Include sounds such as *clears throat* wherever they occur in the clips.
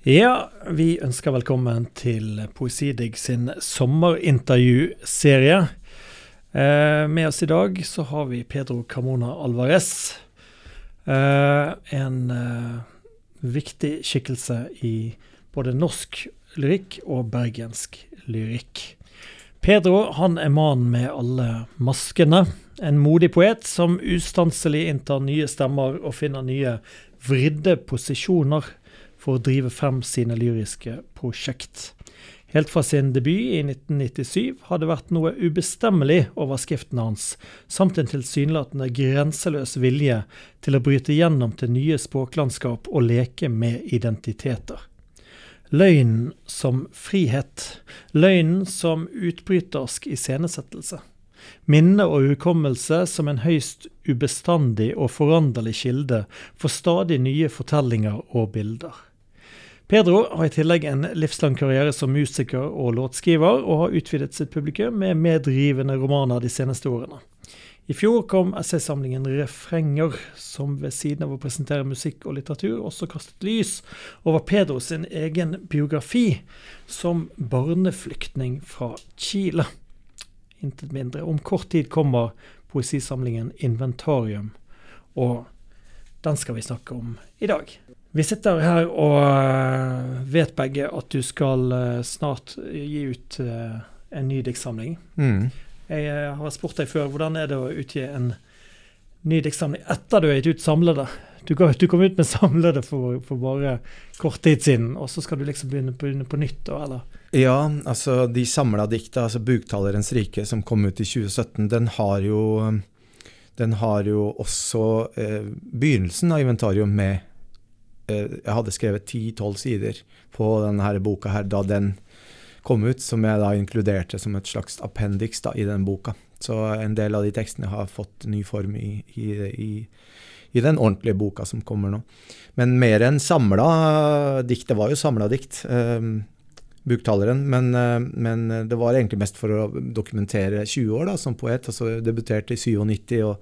Ja, vi ønsker velkommen til Poesidigg sin sommerintervjuserie. Eh, med oss i dag så har vi Pedro Carmona Alvarez. Eh, en eh, viktig skikkelse i både norsk lyrikk og bergensk lyrikk. Pedro han er mannen med alle maskene. En modig poet som ustanselig inntar nye stemmer og finner nye vridde posisjoner for å drive frem sine lyriske prosjekt. Helt fra sin debut i 1997 har det vært noe ubestemmelig over skriften hans, samt en tilsynelatende grenseløs vilje til å bryte gjennom til nye språklandskap og leke med identiteter. Løgnen som frihet. Løgnen som utbrytersk iscenesettelse. Minne og hukommelse som en høyst ubestandig og foranderlig kilde for stadig nye fortellinger og bilder. Pedro har i tillegg en livslang karriere som musiker og låtskriver, og har utvidet sitt publikum med medrivende romaner de seneste årene. I fjor kom essaysamlingen 'Refrenger', som ved siden av å presentere musikk og litteratur også kastet lys over Pedro sin egen biografi som barneflyktning fra Chile. Intet mindre. Om kort tid kommer poesisamlingen 'Inventarium', og den skal vi snakke om i dag. Vi sitter her og eh, vet begge at du skal eh, snart gi ut eh, en ny diktsamling. Mm. Jeg har spurt deg før, hvordan er det å utgi en ny diktsamling etter du har gitt ut samlede? Du, du kom ut med samlede for, for, bare kort tid siden, og så skal du liksom begynne, begynne på nytt? eller? Ja, altså de samla dikta, altså 'Buktalerens rike', som kom ut i 2017, den har jo, den har jo også eh, begynnelsen av inventarium med jeg hadde skrevet 10-12 sider på denne boka her da den kom ut, som jeg da inkluderte som et slags appendiks i den boka. Så en del av de tekstene har fått ny form i, i, i, i den ordentlige boka som kommer nå. Men mer enn samla dikt. Det var jo samla dikt, eh, Buktaleren, men, eh, men, det var egentlig mest for å dokumentere 20 år da, som poet. altså Debuterte i 97, og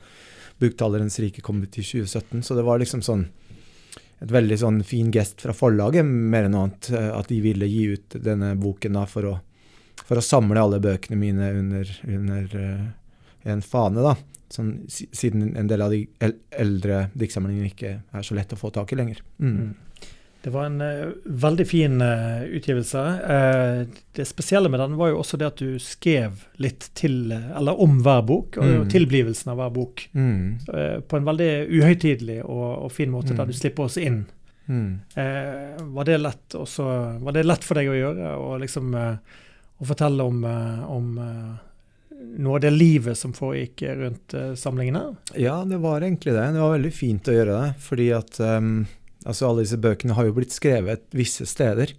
Buktalerens rike kom ut i 2017. Så det var liksom sånn et veldig sånn fin gest fra forlaget, mer enn noe annet. Eh, at de ville gi ut denne boken da for å, for å samle alle bøkene mine under, under uh, en fane. da. Sånn, siden en del av de eldre diktsamlingene ikke er så lett å få tak i lenger. Mm. Det var en uh, veldig fin uh, utgivelse. Uh, det spesielle med den var jo også det at du skrev litt til, eller om hver bok, og mm. tilblivelsen av hver bok. Mm. på en veldig uhøytidelig og, og fin måte, mm. der du slipper oss inn. Mm. var, det lett også, var det lett for deg å gjøre, og liksom å fortelle om, om noe av det livet som foregikk rundt samlingene? Ja, det var egentlig det. Det var veldig fint å gjøre det, fordi at um Altså Alle disse bøkene har jo blitt skrevet visse steder.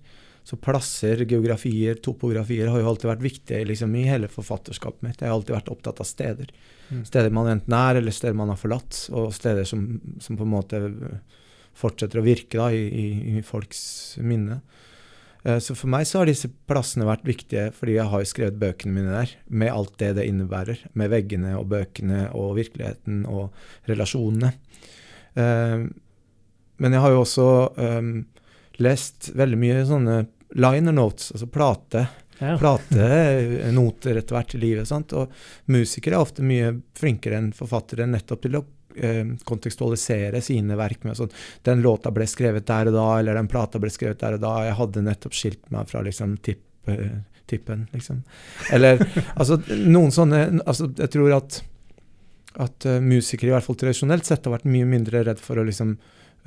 Så plasser, geografier, topografier har jo alltid vært viktige liksom, i hele forfatterskapet mitt. Jeg har alltid vært opptatt av steder. Mm. Steder man enten er, eller steder man har forlatt. Og steder som, som på en måte fortsetter å virke da, i, i, folks minne. Uh, så for meg så har disse plassene vært viktige, fordi jeg har jo skrevet bøkene mine der. Med alt det det innebærer. Med veggene og bøkene og virkeligheten og relasjonene. Men jeg har jo også um, lest veldig mye sånne liner notes, altså plate. Ja. Platenoter etter hvert i livet. Sant? Og musikere er ofte mye flinkere enn forfattere nettopp til å eh, kontekstualisere sine verk med sånn Den låta ble skrevet der og da, eller den plata ble skrevet der og da. Jeg hadde nettopp skilt meg fra liksom tipp, uh, tippen, liksom. Eller *laughs* altså noen sånne altså, Jeg tror at, at uh, musikere, i hvert fall tradisjonelt sett, har vært mye mindre redd for å liksom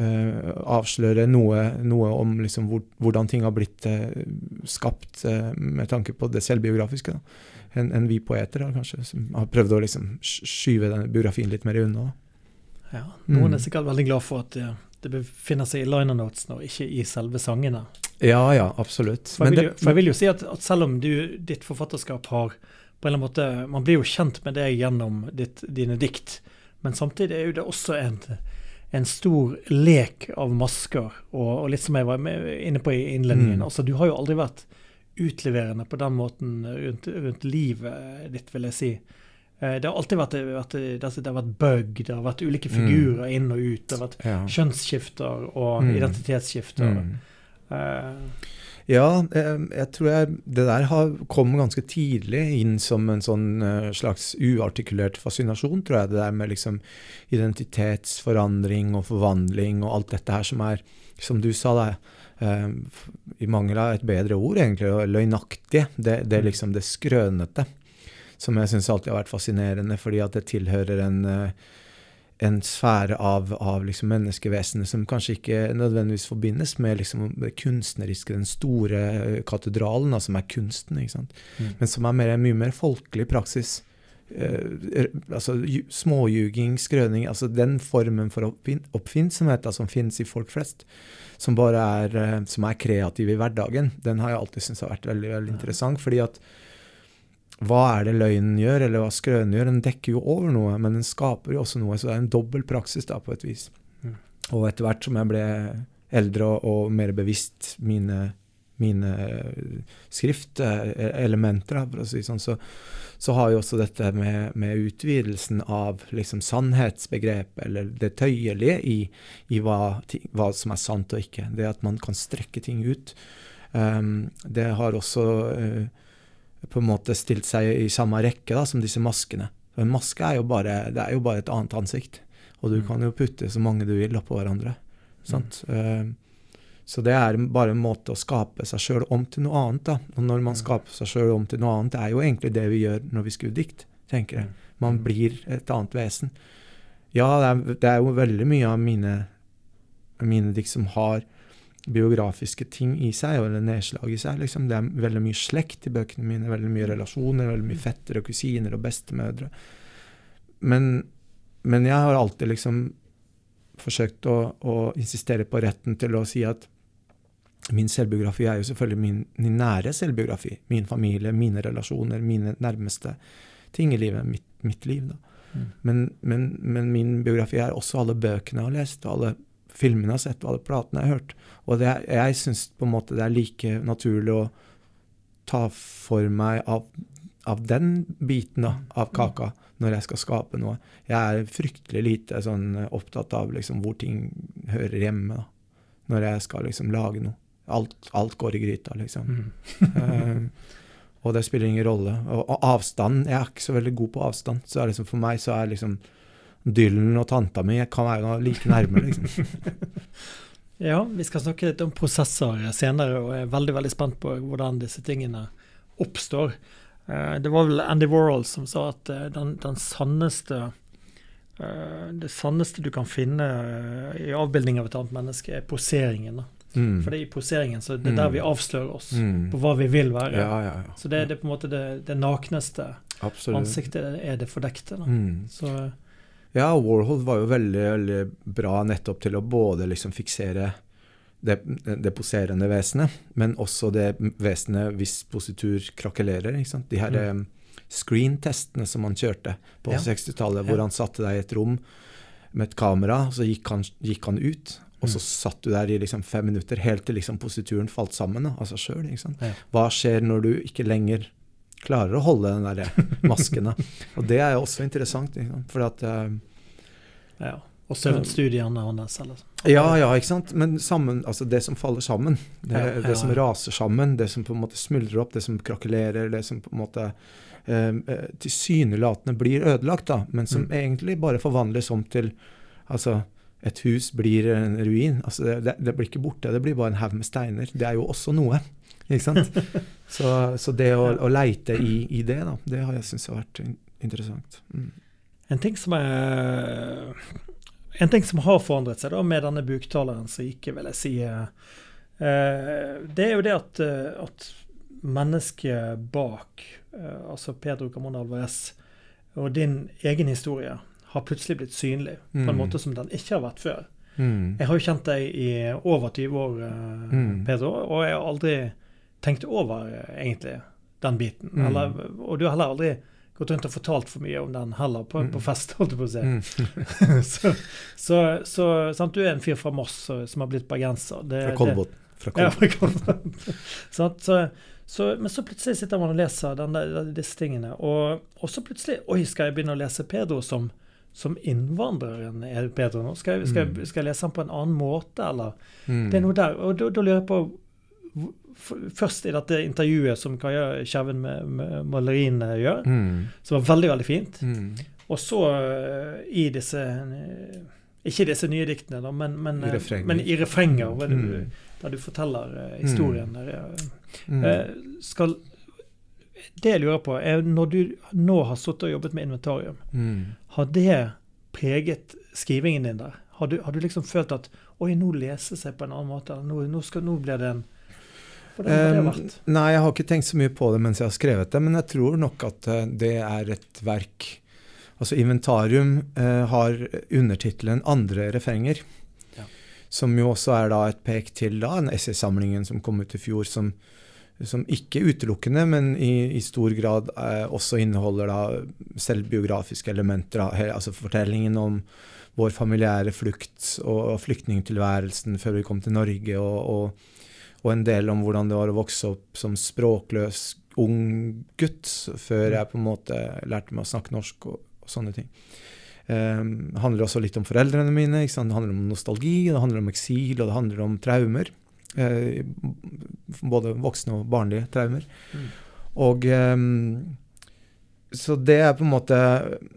avsløre noe, noe om liksom hvor, hvordan ting har blitt uh, skapt uh, med tanke på det selvbiografiske. Enn en vi poeter har kanskje, som har prøvd å liksom skyve denne biografien litt mer unna. Ja, Noen mm. er sikkert veldig glad for at det, det befinner seg i liner notes og ikke i selve sangene. Ja, ja, absolutt. For jeg, vil, jo, for jeg vil jo si at, at selv om du, ditt forfatterskap har på en eller annen måte, Man blir jo kjent med deg gjennom ditt, dine dikt, men samtidig er jo det også en en stor lek av masker, og, og litt som jeg var inne på i innledningen. Mm. Altså, du har jo aldri vært utleverende på den måten rundt, rundt livet ditt, vil jeg si. Eh, det har alltid vært, vært, det har vært bug, det har vært ulike mm. figurer mm. inn og ut. Det har vært ja. kjønnsskifter og mm. identitetsskifter. Mm. Uh, ja, jeg tror jeg, det der har, kom ganske tidlig inn som en sånn slags uartikulert fascinasjon, tror jeg. Det der med liksom identitetsforandring og forvandling og alt dette her som er, som du sa, det, eh, i mangel av et bedre ord, egentlig, løgnaktige. Det, det er mm. liksom det skrønete. Som jeg syns alltid har vært fascinerende, fordi at det tilhører en uh, en sfære av, av liksom menneskevesenet som kanskje ikke nødvendigvis forbindes med liksom det kunstneriske, den store eh, katedralen, som er kunsten, mm. men som er mer, mye mer folkelig praksis. Eh, altså Småljuging, skrøning, altså den formen for oppfin oppfinnsomhet som finnes i folk flest, som bare er, eh, som er kreativ i hverdagen, den har jeg alltid syntes har vært veldig, veldig interessant. fordi at hva er det løgnen gjør, eller hva skrønen gjør? Den dekker jo over noe, men den skaper jo også noe. Så det er en dobbel praksis da, på et vis. Mm. Og etter hvert som jeg ble eldre og, og mer bevisst mine, mine skriftelementer, for å si sånn, så, så, har jo også dette med, med utvidelsen av liksom sannhetsbegrepet, eller det tøyelige i, i hva, hva, som er sant og ikke. Det at man kan strekke ting ut. Um, det har også uh, på en måte stilt seg i samme rekke da, som disse maskene. En maske er jo bare, det er jo bare et annet ansikt. Og du mm. kan jo putte så mange du vil oppå hverandre. Sant? Mm. Uh, så det er bare en måte å skape seg sjøl om til noe annet. da. Og når man mm. skaper seg sjøl om til noe annet, det er jo egentlig det vi gjør når vi skriver dikt, tenker jeg. Mm. Man blir et annet vesen. Ja, det er, det er jo veldig mye av mine, mine dikt som har biografiske ting i seg, eller nedslag i seg. Liksom. Det er veldig mye slekt i bøkene mine, veldig mye relasjoner, veldig mye fettere og kusiner og bestemødre. Men, men jeg har alltid liksom forsøkt å, å, insistere på retten til å si at min selvbiografi er jo selvfølgelig min, min nære selvbiografi. Min familie, mine relasjoner, mine nærmeste ting i livet. Mitt, mitt liv, da. Mm. Men, men, men, min biografi er også alle bøkene jeg har lest, og alle filmene jeg har sett, og alle platene jeg har hørt. Og det, jeg syns på en måte det er like naturlig å ta for meg av, av den biten da, av kaka når jeg skal skape noe. Jeg er fryktelig lite sånn opptatt av liksom, hvor ting hører hjemme da, når jeg skal liksom lage noe. Alt, alt går i gryta, liksom. Mm. uh, og det spiller ingen rolle. Og, og avstand Jeg er ikke så veldig god på avstand. Så liksom, for meg så er liksom Dylan og tanta mi kan være like nærme, liksom. *laughs* ja, vi skal snakke litt om prosesser senere, og jeg er veldig veldig spent på hvordan disse tingene oppstår. Eh, det var vel Andy Warhol som sa at eh, den, den sanneste eh, det sanneste du kan finne i avbildning av et annet menneske, er poseringen. Mm. For det er i poseringen så det er der mm. vi avslører oss mm. på hva vi vil være. Ja, ja, ja. Så det, det, er på en måte det, det nakneste Absolutt. ansiktet er det fordekte. Mm. Så ja, Warhol var jo veldig, veldig bra nettopp til å både liksom fiksere det, det poserende vesenet, men også det vesenet hvis positur krakelerer. ikke sant? De her mm. screen-testene som han kjørte på ja. 60-tallet, hvor ja. han satte deg i et rom med et kamera, så gikk han, gikk han ut. Og så mm. satt du der i liksom fem minutter helt til liksom posituren falt sammen av seg sjøl. Ja. Hva skjer når du ikke lenger klarer å holde den der *laughs* masken. og det er jo også interessant. For at uh, ja. Og søvnstudiene hans. Eller? Ja, ja, ikke sant. Men sammen, altså det som faller sammen, det, ja, ja, det som raser sammen, det som på en måte smuldrer opp, det som krakelerer, det som på en måte eh, tilsynelatende blir ødelagt, da, men som mm. egentlig bare forvandles om til altså, et hus blir en ruin. Altså det, det, det, blir ikke borte, det blir bare en haug med steiner. Det er jo også noe. Ikke sant? *laughs* så, så, det å, å leite i, i, det, da, det har jeg syntes har vært interessant. Mm. En ting som er en ting som har forandret seg da med denne buktaleren som gikk, vil jeg si, eh, det er jo det at, eh, at mennesket bak, eh, altså Pedro Camon Alvarez, og din egen historie, har plutselig blitt synlig på en mm. måte som den ikke har vært før. Mm. Jeg har jo kjent deg i over 20 år, mm. Pedro, og jeg har aldri tenkt over egentlig den biten. Mm. Eller, og du har heller aldri gått rundt og fortalt for mye om den heller, på, på mm. fest, holdt jeg på å si. Mm. *laughs* så, så, så sant, du er en fyr fra Moss som har blitt bergenser. Det, fra Kolbotn. Ja, fra Kolbotn. *laughs* så, så, men så plutselig sitter man og leser der, disse tingene, og, og, så plutselig Oi, skal jeg begynne å lese Pedro som, som innvandreren er Pedro nå? Skal jeg, skal, jeg, mm. skal jeg lese han på en annen måte, eller? Mm. Det er noe der. Og da lurer jeg på Først i dette intervjuet som Kaja Kjerven med, med Malerine gjør, Mm. som var veldig, veldig fint. Mm. Og så eh, i disse eh, Ikke disse nye diktene, da, men, men, I eh, men i refrenger, hvor du, Mm. der du forteller eh, historien. Der. Mm. Skal Det jeg lurer på, er når du nå har sittet og jobbet med inventarium, Mm. har det preget skrivingen din der? Har du, har du liksom følt at Oi, nå leses jeg på en annen måte? Eller nå, nå, skal, nå blir det en Hvordan har det Um, vært? nei, jeg har ikke tenkt så mye på det mens jeg har skrevet det, men jeg tror nok at eh, det er et verk Altså Inventarium uh, har undertittelen 'Andre refrenger', Ja. som jo også er da et pek til da den essaysamlingen som kom ut i fjor, som, som ikke utelukkende, men i, i stor grad eh, også inneholder da selvbiografiske elementer. Da, he- altså fortellingen om vår familiære flukt og, og flyktningtilværelsen før vi kom til Norge, og, og og en del om hvordan det var å vokse opp som språkløs ung gutt, før jeg på en måte lærte meg å snakke norsk og, og sånne ting. Um, det handler også litt om foreldrene mine. Det handler om nostalgi, det handler om eksil, og det handler om traumer. Eh, både voksne og barnlige traumer. Mm. Og um, Så det er på en måte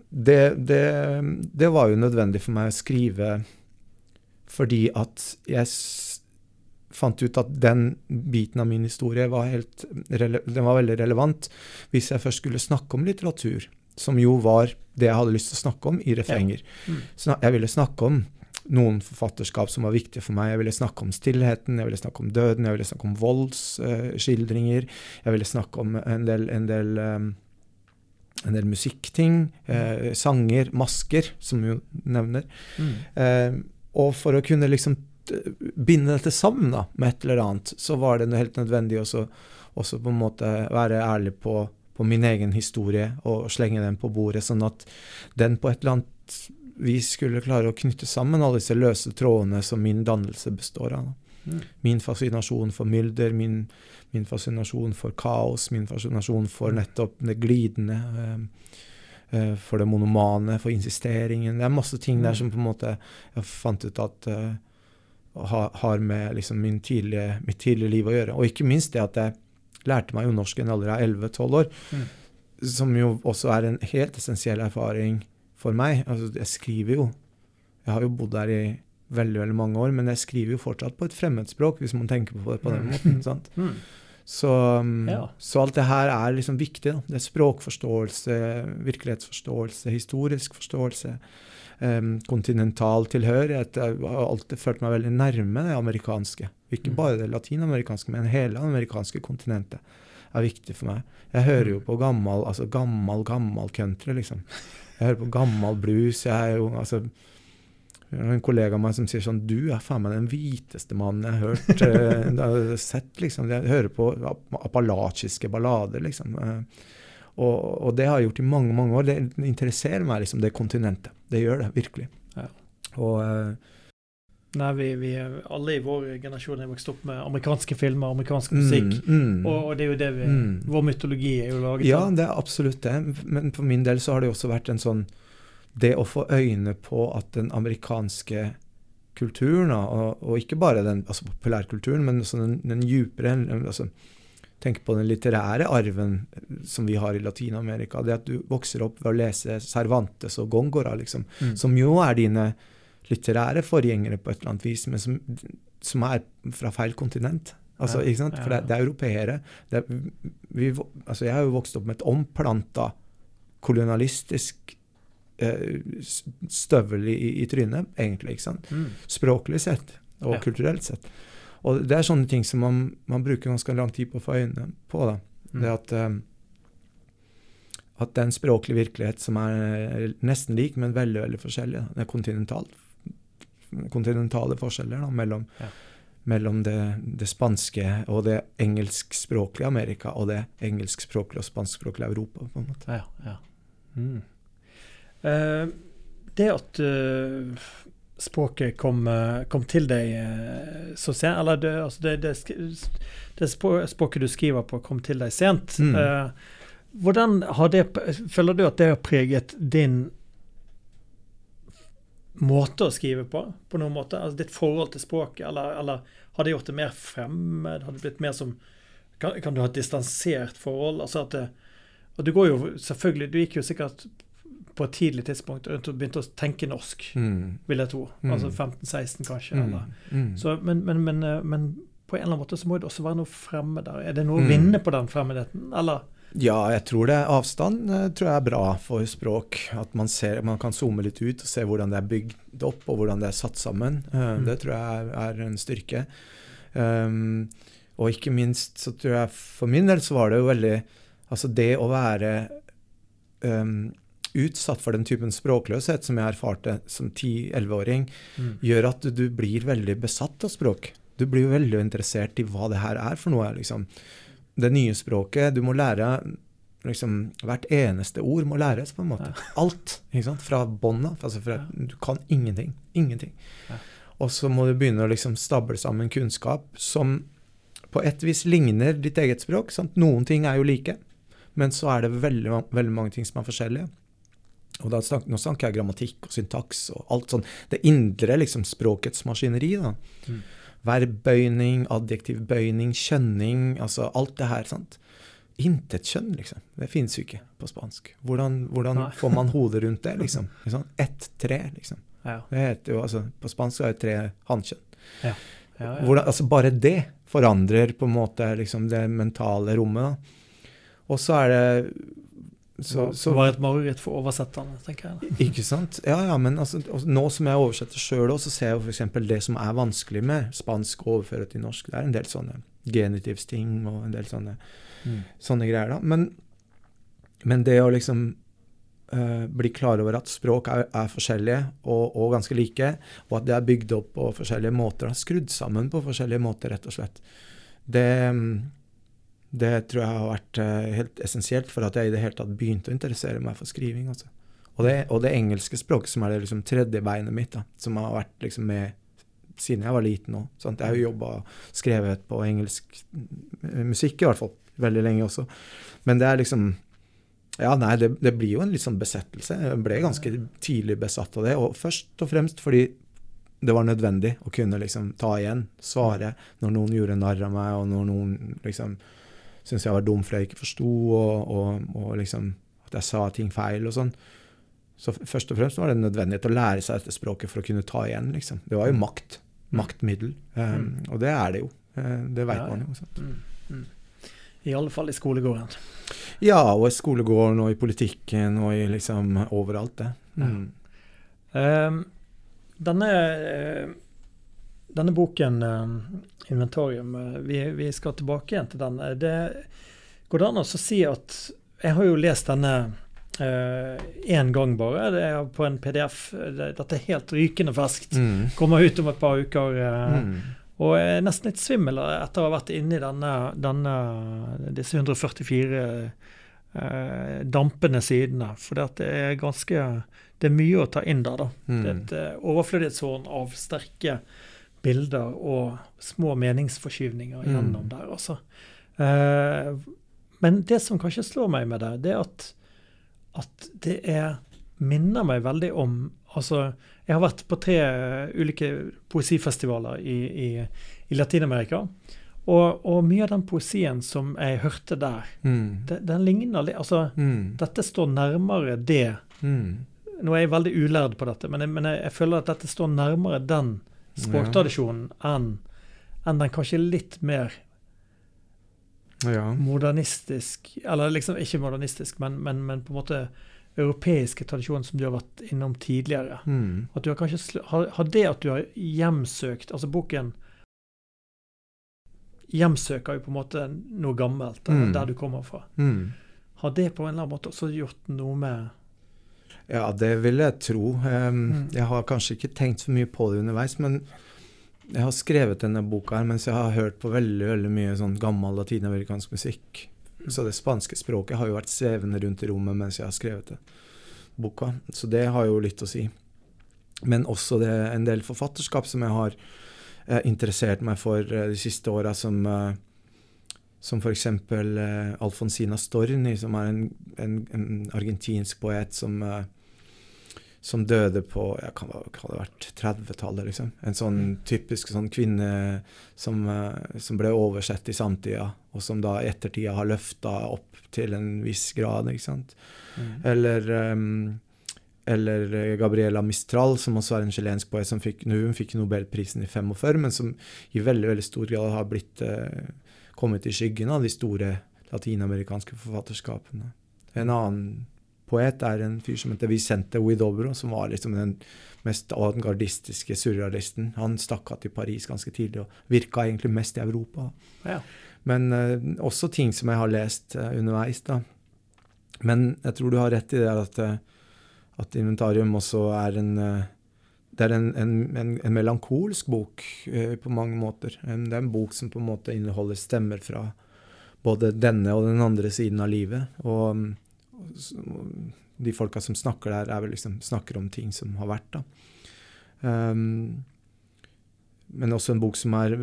det, det, det var jo nødvendig for meg å skrive fordi at jeg fant ut at den biten av min historie var, helt den var veldig relevant hvis jeg først skulle snakke om litteratur, som jo var det jeg hadde lyst til å snakke om i refrenger. Mm. Jeg ville snakke om noen forfatterskap som var viktige for meg. Jeg ville snakke om stillheten, jeg ville snakke om døden, jeg ville snakke om voldsskildringer. jeg ville snakke om en del, en del, um, en del musikkting. eh, sanger, masker, som vi jo nevner. Mm. Eh, og for å kunne liksom binde dette sammen da, med et eller annet, så var det helt nødvendig også, også på en måte være ærlig på, på min egen historie og slenge den på bordet, sånn at den på et eller annet vis skulle klare å knytte sammen alle disse løse trådene som min dannelse består av. Mm. Min fascinasjon for mylder, min, min fascinasjon for kaos, min fascinasjon for nettopp det glidende, eh, eh, for det monomane, for insisteringen. Det er masse ting der Mm. som på en måte jeg fant ut at eh, ha, har med liksom min tidlige, mitt tidlige liv å gjøre. Og ikke minst det at jeg lærte meg jo norsk i en alder av 11-12 år, Mm. som jo også er en helt essensiell erfaring for meg. Altså, jeg skriver jo Jeg har jo bodd der i veldig veldig mange år, men jeg skriver jo fortsatt på et fremmedspråk, hvis man tenker på det på den Mm. måten. *laughs* sant? Mm. Så, um, Ja. så alt det her er liksom viktig. Da. Det er språkforståelse, virkelighetsforståelse, historisk forståelse, um, kontinental tilhørighet. Jeg har alltid følt meg veldig nærme det amerikanske. Ikke Mm. bare det latinamerikanske, men hele det amerikanske kontinentet er viktig for meg. Jeg hører jo Mm. på gammel, altså gammel, gammel country, liksom. Jeg hører på gammel blues. Jeg er jo altså jeg har en kollega av meg som sier sånn Du er faen meg den hviteste mannen jeg har hørt eh, jeg har sett, liksom. Jeg hører på apalachiske ballader, liksom. Eh, Og, og det har jeg gjort i mange, mange år. Det interesserer meg, liksom, det kontinentet. Det gjør det, virkelig. Ja. Og eh, Nei, vi, vi alle i vår generasjon er vokst opp med amerikanske filmer, amerikansk musikk. mm, mm. Og, og det er jo det vi Mm. Vår mytologi er jo laget Ja, det er absolutt det. Men for min del så har det også vært en sånn Det å få øyne på at den amerikanske kulturen, og, og ikke bare den altså populærkulturen, men den, den djupere altså, Tenk på den litterære arven som vi har i Latin-Amerika. Det at du vokser opp ved å lese Cervantes og Gongora, liksom, Mm. som jo er dine litterære forgjengere på et eller annet vis, men som, som er fra feil kontinent. Altså, Ja, ikke sant? For det, det er europeere. Det er, vi, altså, jeg har jo vokst opp med et omplanta kolonialistisk eh, støvel i, i trynet, egentlig. ikke sant? Mm. Språklig sett og Ja. kulturelt sett. Og det er sånne ting som man, man bruker ganske lang tid på å få øynene på. da. Mm. Det at, um, at det er en språklig virkelighet som er nesten lik, men veldig veldig forskjellig. Da. Det er kontinental, kontinentale forskjeller da, mellom, Ja. mellom det, det spanske og det engelskspråklige Amerika og det engelskspråklige og spanskspråklige Europa. på en måte. Ja, ja. Mm. Eh, det at eh, språket kom, eh, kom til deg så sent Eller det, altså det, det, det språket du skriver på, kom til deg sent. Mm. Hvordan har det Føler du at det har preget din måte å skrive på, på noen måte? Altså ditt forhold til språket, eller, eller Har det gjort det mer fremmed? Har det blitt mer som Kan, kan du ha et distansert forhold? Altså at det, og du går jo selvfølgelig Du gikk jo sikkert på et tidlig tidspunkt begynte å tenke norsk, Mm. vil jeg tro. Mm. Altså 15-16, kanskje. Mm. Eller. Mm. Så, men, men, men, eh, men på en eller annen måte så må det også være noe fremmed der. Er det noe å vinne på den fremmedheten, eller? Ja, jeg tror det. Avstand eh, tror jeg er bra for språk. At man, ser, man kan zoome litt ut og se hvordan det er bygd opp, og hvordan det er satt sammen. Eh. Det tror jeg er, en styrke. Um, og ikke minst så tror jeg for min del så var det jo veldig Altså det å være um, utsatt for den typen språkløshet som jeg erfarte som 10-11-åring, Mm. gjør at du, blir veldig besatt av språk. Du blir veldig interessert i hva det her er for noe. liksom. Det nye språket, du må lære liksom, Hvert eneste ord må læres, på en måte. *laughs* Alt. ikke sant? Fra bånn av. Altså fra, du kan ingenting. Ingenting. Ja. Og så må du begynne å liksom stable sammen kunnskap som på et vis ligner ditt eget språk. Sant? Noen ting er jo like, men så er det veldig, veldig mange ting som er forskjellige. Og da snak, Nå snakker jeg grammatikk og syntaks og alt sånn. Det indre liksom språkets maskineri. da. Mm. Verbbøyning, adjektivbøyning, kjønning, altså alt det her. sant? Intet kjønn, liksom. Det finnes jo ikke på spansk. Hvordan, hvordan får man hodet rundt det, *laughs* liksom? Ikke? Ett tre, liksom. Ja. Det heter jo, altså, På spansk er det tre hannkjønn. Ja, ja. Hvordan, altså bare det forandrer på en måte liksom det mentale rommet. da. Og så er det så, det var et mareritt for oversetterne, tenker jeg. *laughs* Ikke sant? Ja, ja, men altså, nå som jeg oversetter sjøl òg, så ser jeg f.eks. det som er vanskelig med spansk å overføre til norsk. Det er en del sånne genitivsting og en del sånne, Mm. sånne greier, da. Men, men det å liksom uh, bli klar over at språk er, er forskjellige og, og ganske like, og at det er bygd opp på forskjellige måter, skrudd sammen på forskjellige måter, rett og slett, det, mm, det tror jeg har vært eh, helt essensielt for at jeg i det hele tatt begynte å interessere meg for skriving. Altså. Og, det, og det engelske språket, som er det liksom tredje beinet mitt, da, som har vært liksom med siden jeg var liten òg. Jeg har jo jobba skrevet på engelsk mm, musikk, i hvert fall. Veldig lenge også. Men det er liksom Ja, nei, det, det blir jo en litt sånn besettelse. Jeg ble ganske tidlig besatt av det. Og først og fremst fordi det var nødvendig å kunne liksom ta igjen, svare, når noen gjorde narr av meg, og når noen liksom syntes jeg var dum fordi jeg ikke forsto, og, og, og liksom at jeg sa ting feil og sånn. Så først og fremst var det nødvendighet å lære seg dette språket for å kunne ta igjen, liksom. Det var jo makt. Maktmiddel. Um, og det er det jo. Eh, det veit Ja, ja. man jo. Sant? Mm. Mm. I alle fall i skolegården. Ja, og i skolegården og i politikken og i liksom overalt, det. Mm. Um, denne, eh, denne boken, eh, 'Inventarium', eh, vi, vi skal tilbake igjen til den. Eh, Det går det an å si at Jeg har jo lest denne én gang bare. Det er på en PDF. Det, dette er helt rykende ferskt. Mm. Kommer ut om et par uker. Uh, Mm. Og jeg er nesten litt svimmel etter å ha vært inne i denne, denne, disse 144 uh, dampende sidene. For det er ganske Det er mye å ta inn der, da. Det er Mm. et overflødighetshorn av sterke bilder og små meningsforskyvninger Mm. gjennom der, altså. Eh, men det som kanskje slår meg med det, det er at, at det er minner meg veldig om Altså, jeg har vært på tre eh, ulike poesifestivaler i, i, i Latin-Amerika. Og, og mye av den poesien som jeg hørte der, Mm. den, den ligner litt Altså, Mm. dette står nærmere det Mm. Nå er jeg veldig ulærd på dette, men jeg, men jeg, jeg føler at dette står nærmere den språktradisjonen enn en den kanskje litt mer Ja. modernistisk Eller liksom ikke modernistisk, men, men, men på en måte europeiske tradisjonen som du har vært innom tidligere. Mm. At du har kanskje har, har det at du har hjemsøkt Altså boken hjemsøker jo på en måte noe gammelt, der, Mm. der du kommer fra. Mm. Har det på en eller annen måte også gjort noe med Ja, det vil jeg tro. Mm. Jeg har kanskje ikke tenkt så mye på det underveis, men jeg har skrevet denne boka her mens jeg har hørt på veldig veldig mye sånn gammel latinamerikansk musikk. Så det spanske språket har jo vært svevende rundt i rommet mens jeg har skrevet det, boka. Så det har jo litt å si. Men også det en del forfatterskap som jeg har eh, interessert meg for eh, de siste åra, som eh, som f.eks. Eh, Alfonsina Storni, som er en, en, en argentinsk poet som, eh, som døde på jeg kan, hva det vært 30-tallet, liksom. En sånn typisk sånn kvinne som, eh, som, ble oversett i samtida, og som da i ettertida har løfta opp til en viss grad, ikke sant. Mm. Eller um, eller Gabriela Mistral, som også er en chilensk poet som fikk, hun fikk Nobelprisen i 45, men som i veldig veldig stor grad har blitt uh, kommet i skyggen av de store latinamerikanske forfatterskapene. En annen poet er en fyr som heter Vicente Widobro, som var liksom den mest avantgardistiske surrealisten. Han stakk av til Paris ganske tidlig og virka egentlig mest i Europa. Ja. Men uh, også ting som jeg har lest uh, underveis. da. Men jeg tror du har rett i det at, uh, at Inventarium også er en det er en, en, en, en melankolsk bok på mange måter. det er en bok som på en måte inneholder stemmer fra både denne og den andre siden av livet. Og de folka som snakker der, er vel liksom snakker om ting som har vært, da. Um, men også en bok som er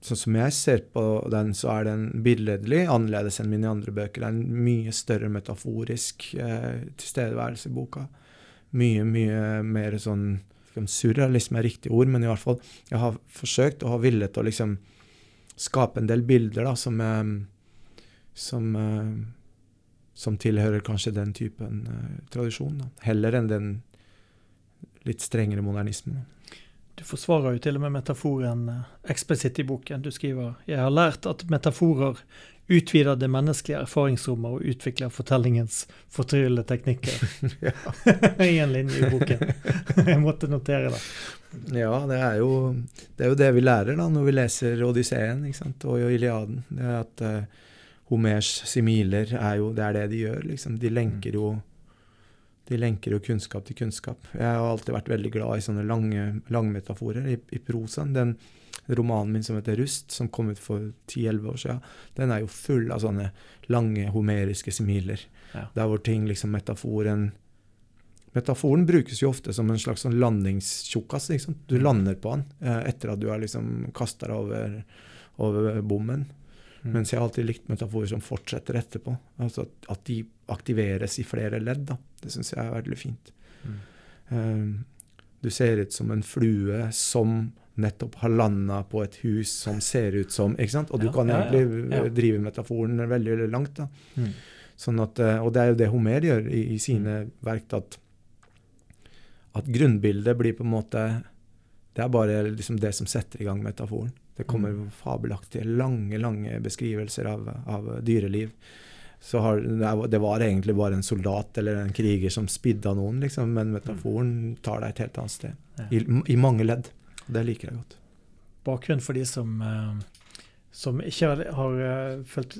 Sånn som jeg ser på den, så er den billedlig annerledes enn mine andre bøker. Det er en mye større metaforisk eh, tilstedeværelse i boka. Mye, mye mer sånn Surrealisme er riktig ord, men i hvert fall jeg har forsøkt og har villet å liksom skape en del bilder da, som, eh, som eh, som tilhører kanskje den typen uh, tradisjon. Da. Heller enn den litt strengere modernismen. Du forsvarer jo til og med metaforen uh, eksplisitt i boken. Du skriver «Jeg har lært at metaforer utvider det menneskelige erfaringsrommet og utvikler fortellingens fortryllende teknikker. *laughs* *laughs* I en linje i boken. *laughs* Jeg måtte notere det. Ja, det er, jo, det er jo det vi lærer da, når vi leser Odysseen og Iliaden. Det er at uh, Homers similer er jo Det er det de gjør, liksom. De lenker jo de lenker jo kunnskap til kunnskap. Jeg har alltid vært veldig glad i sånne lange langmetaforer i, i prosaen. Den romanen min som heter 'Rust', som kom ut for 10-11 år siden, den er jo full av sånne lange homeriske similer. Ja. Der hvor ting liksom Metaforen Metaforen brukes jo ofte som en slags sånn landingstjukkas. Du mm. lander på den eh, etter at du har liksom kasta deg over, over bommen. Mm. Mens jeg har alltid likt metaforer som fortsetter etterpå. Altså at, at de aktiveres i flere ledd. Da. Det syns jeg er veldig fint. Mm. Um, du ser ut som en flue som nettopp har landa på et hus som ser ut som ikke sant? Og du ja, kan egentlig ja, ja. drive metaforen veldig, veldig langt. da. Mm. Sånn at, eh, og det er jo det Homer gjør i, i sine mm. verk. At, at grunnbildet blir på en måte Det er bare liksom det som setter i gang metaforen. Det kommer mm. fabelaktige, lange lange beskrivelser av, av dyreliv. Så har, det var egentlig bare en soldat eller en kriger som spidda noen, liksom, men metaforen tar deg et helt annet sted. I, I, mange ledd. Det liker jeg godt. Bakgrunnen for de som, eh, som ikke har, har eh, fulgt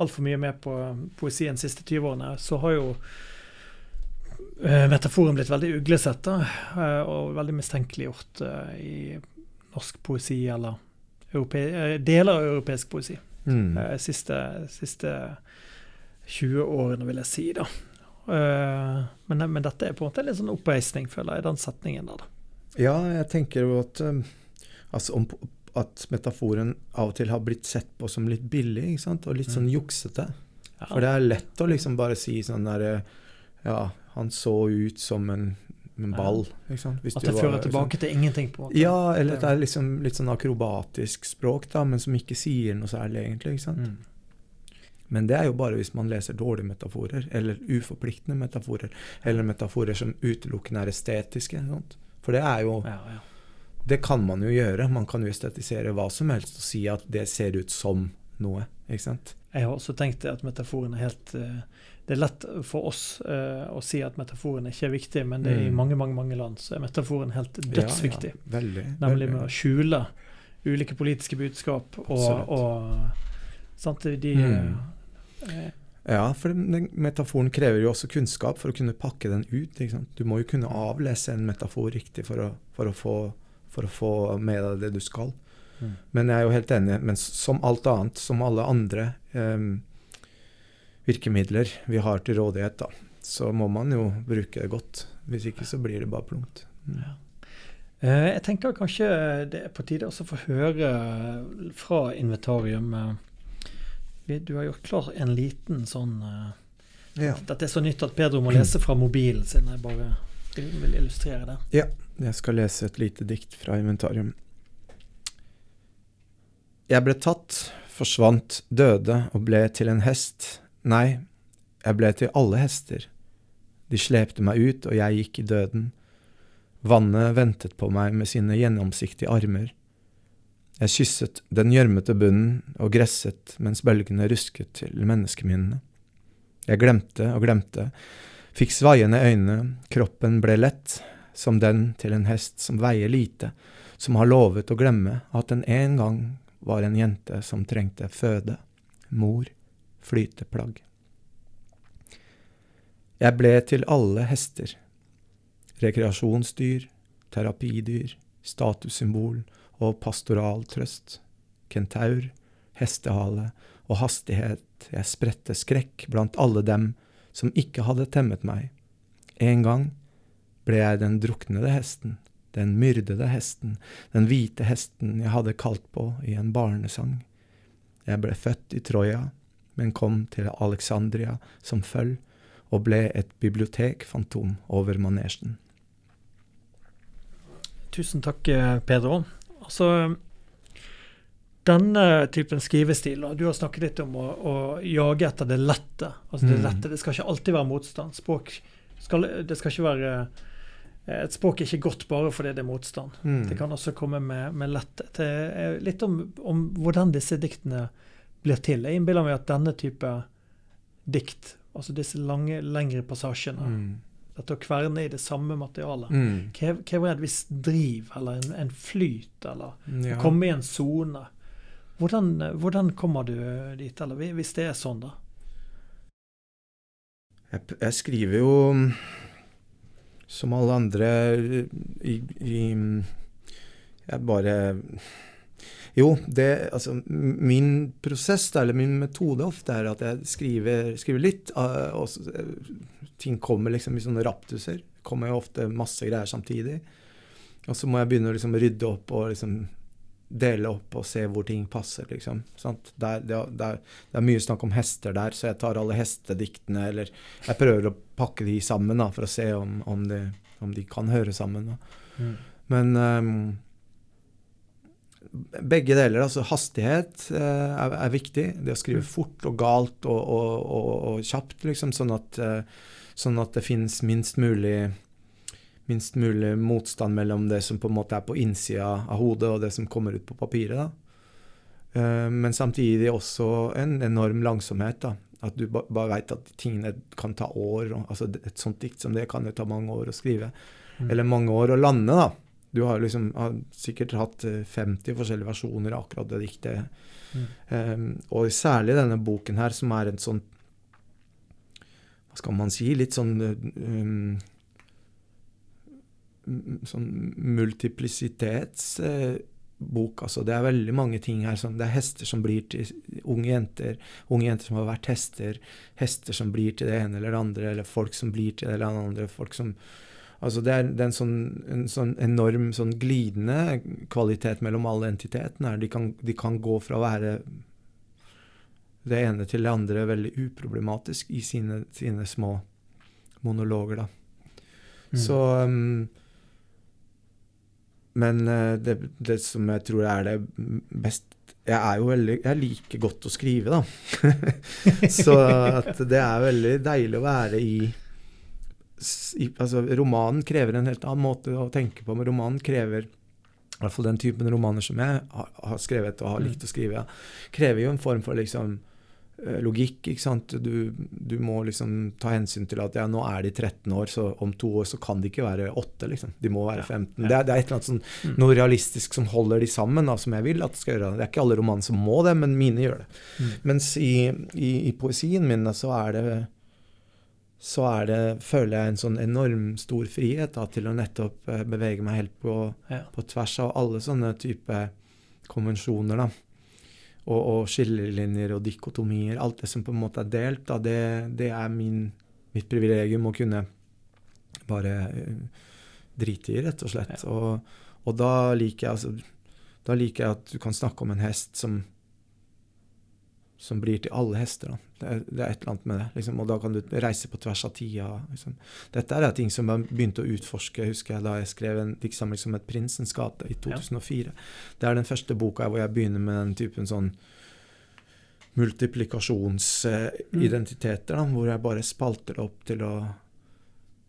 altfor mye med på poesien de siste 20 årene, så har jo eh, metaforen blitt veldig uglesett og veldig mistenkeliggjort i norsk poesi eller Eh, deler av europeisk poesi. Mm. Eh, siste, siste 20 årene, vil jeg si. da. Eh, men, men, dette er på en måte en litt sånn oppreisning, føler jeg, den setningen der. da. Ja, jeg tenker jo at, altså, om, at metaforen av og til har blitt sett på som litt billig, ikke sant? og litt sånn mm. juksete. Ja. For det er lett å liksom bare si sånn derre Ja, han så ut som en en ball. At det fører tilbake til ingenting? på en Ja, eller at det er liksom litt sånn akrobatisk språk, da, men som ikke sier noe særlig, egentlig. ikke sant? Mm. Men det er jo bare hvis man leser dårlige metaforer, eller uforpliktende metaforer, eller metaforer som utelukkende er estetiske. Sant? For det er jo ja, ja. Det kan man jo gjøre. Man kan jo estetisere hva som helst og si at det ser ut som noe. ikke sant? Jeg har også tenkt at metaforen er helt uh, det er lett for oss uh, å si at metaforen ikke er viktig, men det er, mm. i mange mange, mange land så er metaforen helt dødsviktig. Ja, ja. Veldig, Nemlig med å skjule ulike politiske budskap og, og sant, de mm. uh, ja, for metaforen krever jo også kunnskap for å kunne pakke den ut. Du må jo kunne avlese en metafor riktig for å, for å, få, for å få, med deg det du skal. Mm. Men jeg er jo helt enig. Men som alt annet, som alle andre um, virkemidler vi har til rådighet, da, så må man jo bruke det godt. Hvis ikke så blir det bare plumpt. Mm. Ja. Eh, jeg tenker kanskje det er på tide å få høre fra inventarium. Eh, du har gjort klar en liten sånn eh, ja. Dette er så nytt at Pedro må lese fra mobilen sin. Jeg bare vil illustrere det. Ja, jeg skal lese et lite dikt fra inventarium. Jeg ble tatt, forsvant, døde og ble til en hest. Nei, jeg ble til alle hester. De slepte meg ut, og jeg gikk i døden. Vannet ventet på meg med sine gjennomsiktige armer. Jeg kysset den gjørmete bunnen og gresset mens bølgene rusket til menneskeminnene. Jeg glemte og glemte, fikk svaiende øyne, kroppen ble lett, som den til en hest som veier lite, som har lovet å glemme at den en gang var en jente som trengte føde, mor, flyteplagg. Jeg ble til alle hester. Rekreasjonsdyr, terapidyr, statussymbol og pastoral trøst. Kentaur, hestehale og hastighet, jeg spredte skrekk blant alle dem som ikke hadde temmet meg. En gang ble jeg den druknede hesten, den myrdede hesten, den hvite hesten jeg hadde kalt på i en barnesang. Jeg ble født i Troja, men kom til Alexandria som følg, og ble et bibliotekfantom over manesjen. Tusen takk, eh, Pedro. Altså, denne typen skrivestil, og du har snakket litt om å, å jage etter det lette. Altså det Mm. lette, det skal ikke alltid være motstand. Språk skal, det skal ikke være eh, Et språk er ikke godt bare fordi det er motstand. Mm. Det kan også komme med, med letthet. Litt om, om hvordan disse diktene blir til. Jeg innbiller meg at denne type dikt, altså disse lange, lengre passasjene, Mm. dette å kverne i det samme materialet, Mm. krever, et visst driv eller en, en flyt, eller Ja. komme i en sone. Hvordan, hvordan kommer du dit, eller hvis det er sånn, da? Jeg, jeg skriver jo mm, som alle andre i, i Jeg bare Jo, det Altså, min prosess, eller min metode ofte, er at jeg skriver, skriver litt, eh, og eh, ting kommer liksom i sånne raptuser. Kommer jo ofte masse greier samtidig. Og så må jeg begynne å liksom rydde opp og liksom dele opp og se hvor ting passer, liksom. Sant? Det, er, det, er, mye snakk om hester der, så jeg tar alle hestediktene, eller jeg prøver å pakke de sammen da, for å se om, om, de, om de kan høre sammen. Da. Men ehm, begge deler, altså hastighet eh, er, er viktig. Det å skrive fort og galt og, og, og, og kjapt, liksom, sånn at, eh, sånn at det finnes minst mulig minst mulig motstand mellom det som på en måte er på innsida av hodet, og det som kommer ut på papiret. da. Eh, men samtidig også en enorm langsomhet. da. At du ba bare veit at tingene kan ta år. Altså et sånt dikt som det kan jo ta mange år å skrive. Mm. Eller mange år å lande, da. Du har liksom har sikkert hatt eh, 50 forskjellige versjoner av akkurat det diktet. Mm. Um, og særlig denne boken her, som er en sånn Hva skal man si? Litt sånn um, Sånn multiplisitetsbok. altså Det er veldig mange ting her. Som, det er hester som blir til unge jenter. Unge jenter som har vært hester. Hester som blir til det ene eller det andre. Eller folk som blir til det eller det andre. folk som Altså det er, det er en, sånn, en sånn enorm sånn glidende kvalitet mellom alle entitetene. De kan, de kan gå fra å være det ene til det andre veldig uproblematisk i sine, sine små monologer, da. Mm. Så um, Men eh, det, det som jeg tror er det best Jeg er jo veldig Jeg liker godt å skrive, da. *laughs* Så det er veldig deilig å være i Altså, romanen krever en helt annen måte å tenke på, men romanen krever i hvert fall den typen romaner som jeg har, skrevet og har Mm. likt å skrive, krever jo en form for liksom eh, logikk. ikke sant? Du, du må liksom ta hensyn til at ja, nå er de 13 år, så om to år så kan de ikke være 8, liksom. De må være 15. ja. Det, er, det er et eller annet sånn, Mm. noe realistisk som holder de sammen, da, som jeg vil at skal gjøre det. Det er ikke alle romaner som må det, men mine gjør det. Mm. Mens i, i, i poesien min så er det så er det, føler jeg en sånn enorm stor frihet da, til å nettopp eh, bevege meg helt på, Ja. på tvers av alle sånne type konvensjoner. da. Og, og skillelinjer og dikotomier. Alt det som på en måte er delt, da, det, det er min, mitt privilegium å kunne bare eh, drite i, rett og slett. Og, og da liker jeg altså da liker jeg at du kan snakke om en hest som som blir til alle hester. Det, er, det er et eller annet med det. Liksom, og da kan du reise på tvers av tida. Liksom. Dette er ting som jeg begynte å utforske husker jeg da jeg skrev en diktsamling som het 'Prinsens gate' i 2004. Ja. Det er den første boka hvor jeg begynner med den typen sånn multiplikasjonsidentiteter, uh, hvor jeg bare spalter det opp til å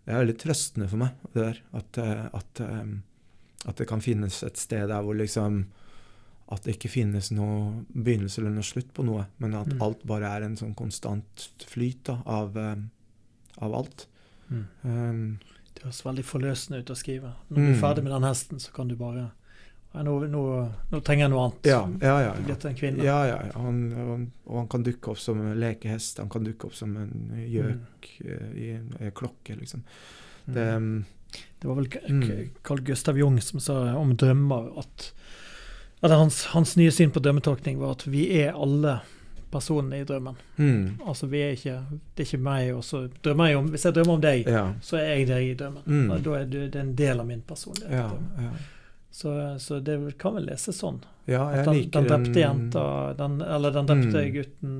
Det er veldig trøstende for meg, det der. At, eh, at, um, at det kan finnes et sted der hvor liksom at det ikke finnes noe begynnelse eller noe slutt på noe, men at mm. alt bare er en sånn konstant flyt da, av, um, av, alt. Mm. Um, det høres veldig forløsende ut å skrive. Når du er mm. ferdig med den hesten, så kan du bare nå, nå, nå, trenger jeg noe annet. Ja, ja, ja. ja. en kvinne. Ja, ja, ja. Han, han, og han kan dukke opp som en lekehest. Han kan dukke opp som en gjøk mm. Eh, i en klokke, liksom. Mm. Det, mm. det var vel Carl Gustav Jung som sa om drømmer at eller hans, hans, nye syn på drømmetolkning var at vi er alle personene i drømmen. Mm. Altså vi er ikke Det er ikke meg, og så drømmer jeg om Hvis jeg drømmer om deg, ja. så er jeg deg i drømmen. Mm. Da er det, en del av min personlighet. Ja, ja. Så, så, det kan vel leses sånn. Ja, jeg at den, liker den drepte jenta, den, eller den drepte mm. gutten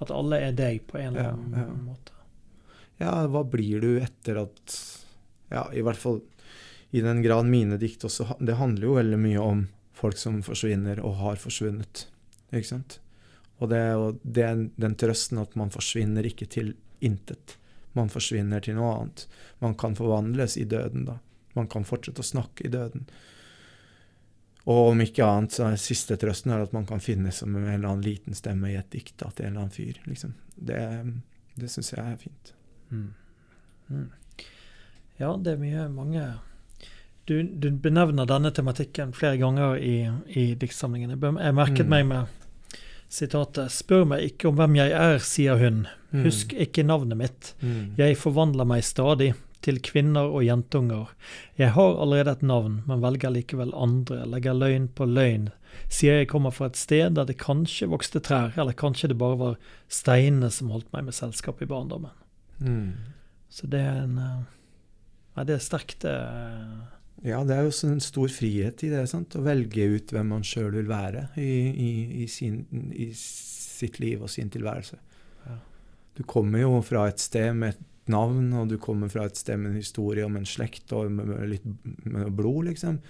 At alle er deg på en eller annen måte. Ja, hva blir du etter at Ja, i hvert fall i den grad mine dikt også Det handler jo veldig mye om folk som forsvinner og har forsvunnet. Ikke sant? Og det, og det er den trøsten at man forsvinner ikke til intet. Man forsvinner til noe annet. Man kan forvandles i døden, da. Man kan fortsette å snakke i døden. Og om ikke annet, så er siste trøsten er at man kan finne som en eller annen liten stemme i et dikt da, til en eller annen fyr. Liksom. Det, det syns jeg er fint. Mm. Mm. Ja, det er mye mange du, du, benevner denne tematikken flere ganger i, i diktsamlingen. Jeg merket mm. meg med sitatet 'Spør meg ikke om hvem jeg er', sier hun. Mm. 'Husk ikke navnet mitt'. Mm. 'Jeg forvandler meg stadig' til kvinner og jentunger. Jeg har allerede et navn, men velger likevel andre, legger løgn på løgn. Sier jeg kommer fra et sted der det kanskje vokste trær, eller kanskje det bare var steinene som holdt meg med selskap i barndommen. Mm. Så det er en Nei, det er sterkt. Det eh, ja, det er jo en stor frihet i det. Sant? Å velge ut hvem man sjøl vil være i, i, i, sin, i, sitt liv og sin tilværelse. Ja. Du kommer jo fra et sted med et navn, og du kommer fra et sted med en historie om en slekt og med, med litt med blod, liksom.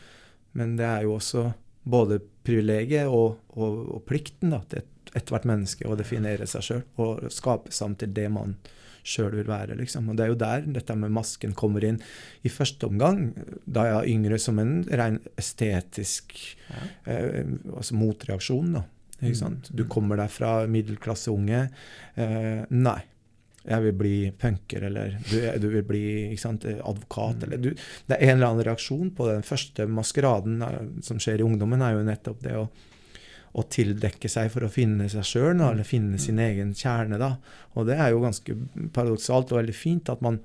Men det er jo også både privilegiet og, og, og, plikten da, til ethvert menneske å definere seg sjøl og skape seg til det man sjøl vil være. Liksom. Og Det er jo der dette med masken kommer inn. I første omgang, da jeg var yngre, som en ren estetisk ja. eh, altså motreaksjon. da. Ikke mm. sant? Du kommer deg fra middelklasseunge. Eh, nei. Jeg vil bli punker, eller du, du vil bli sant, advokat, mm. eller du, Det er en eller annen reaksjon på den første maskeraden eh, som skjer i ungdommen, er jo nettopp det å å tildekke seg for å finne seg sjøl, eller finne sin egen kjerne. da. Og det er jo ganske paradoksalt og veldig fint at man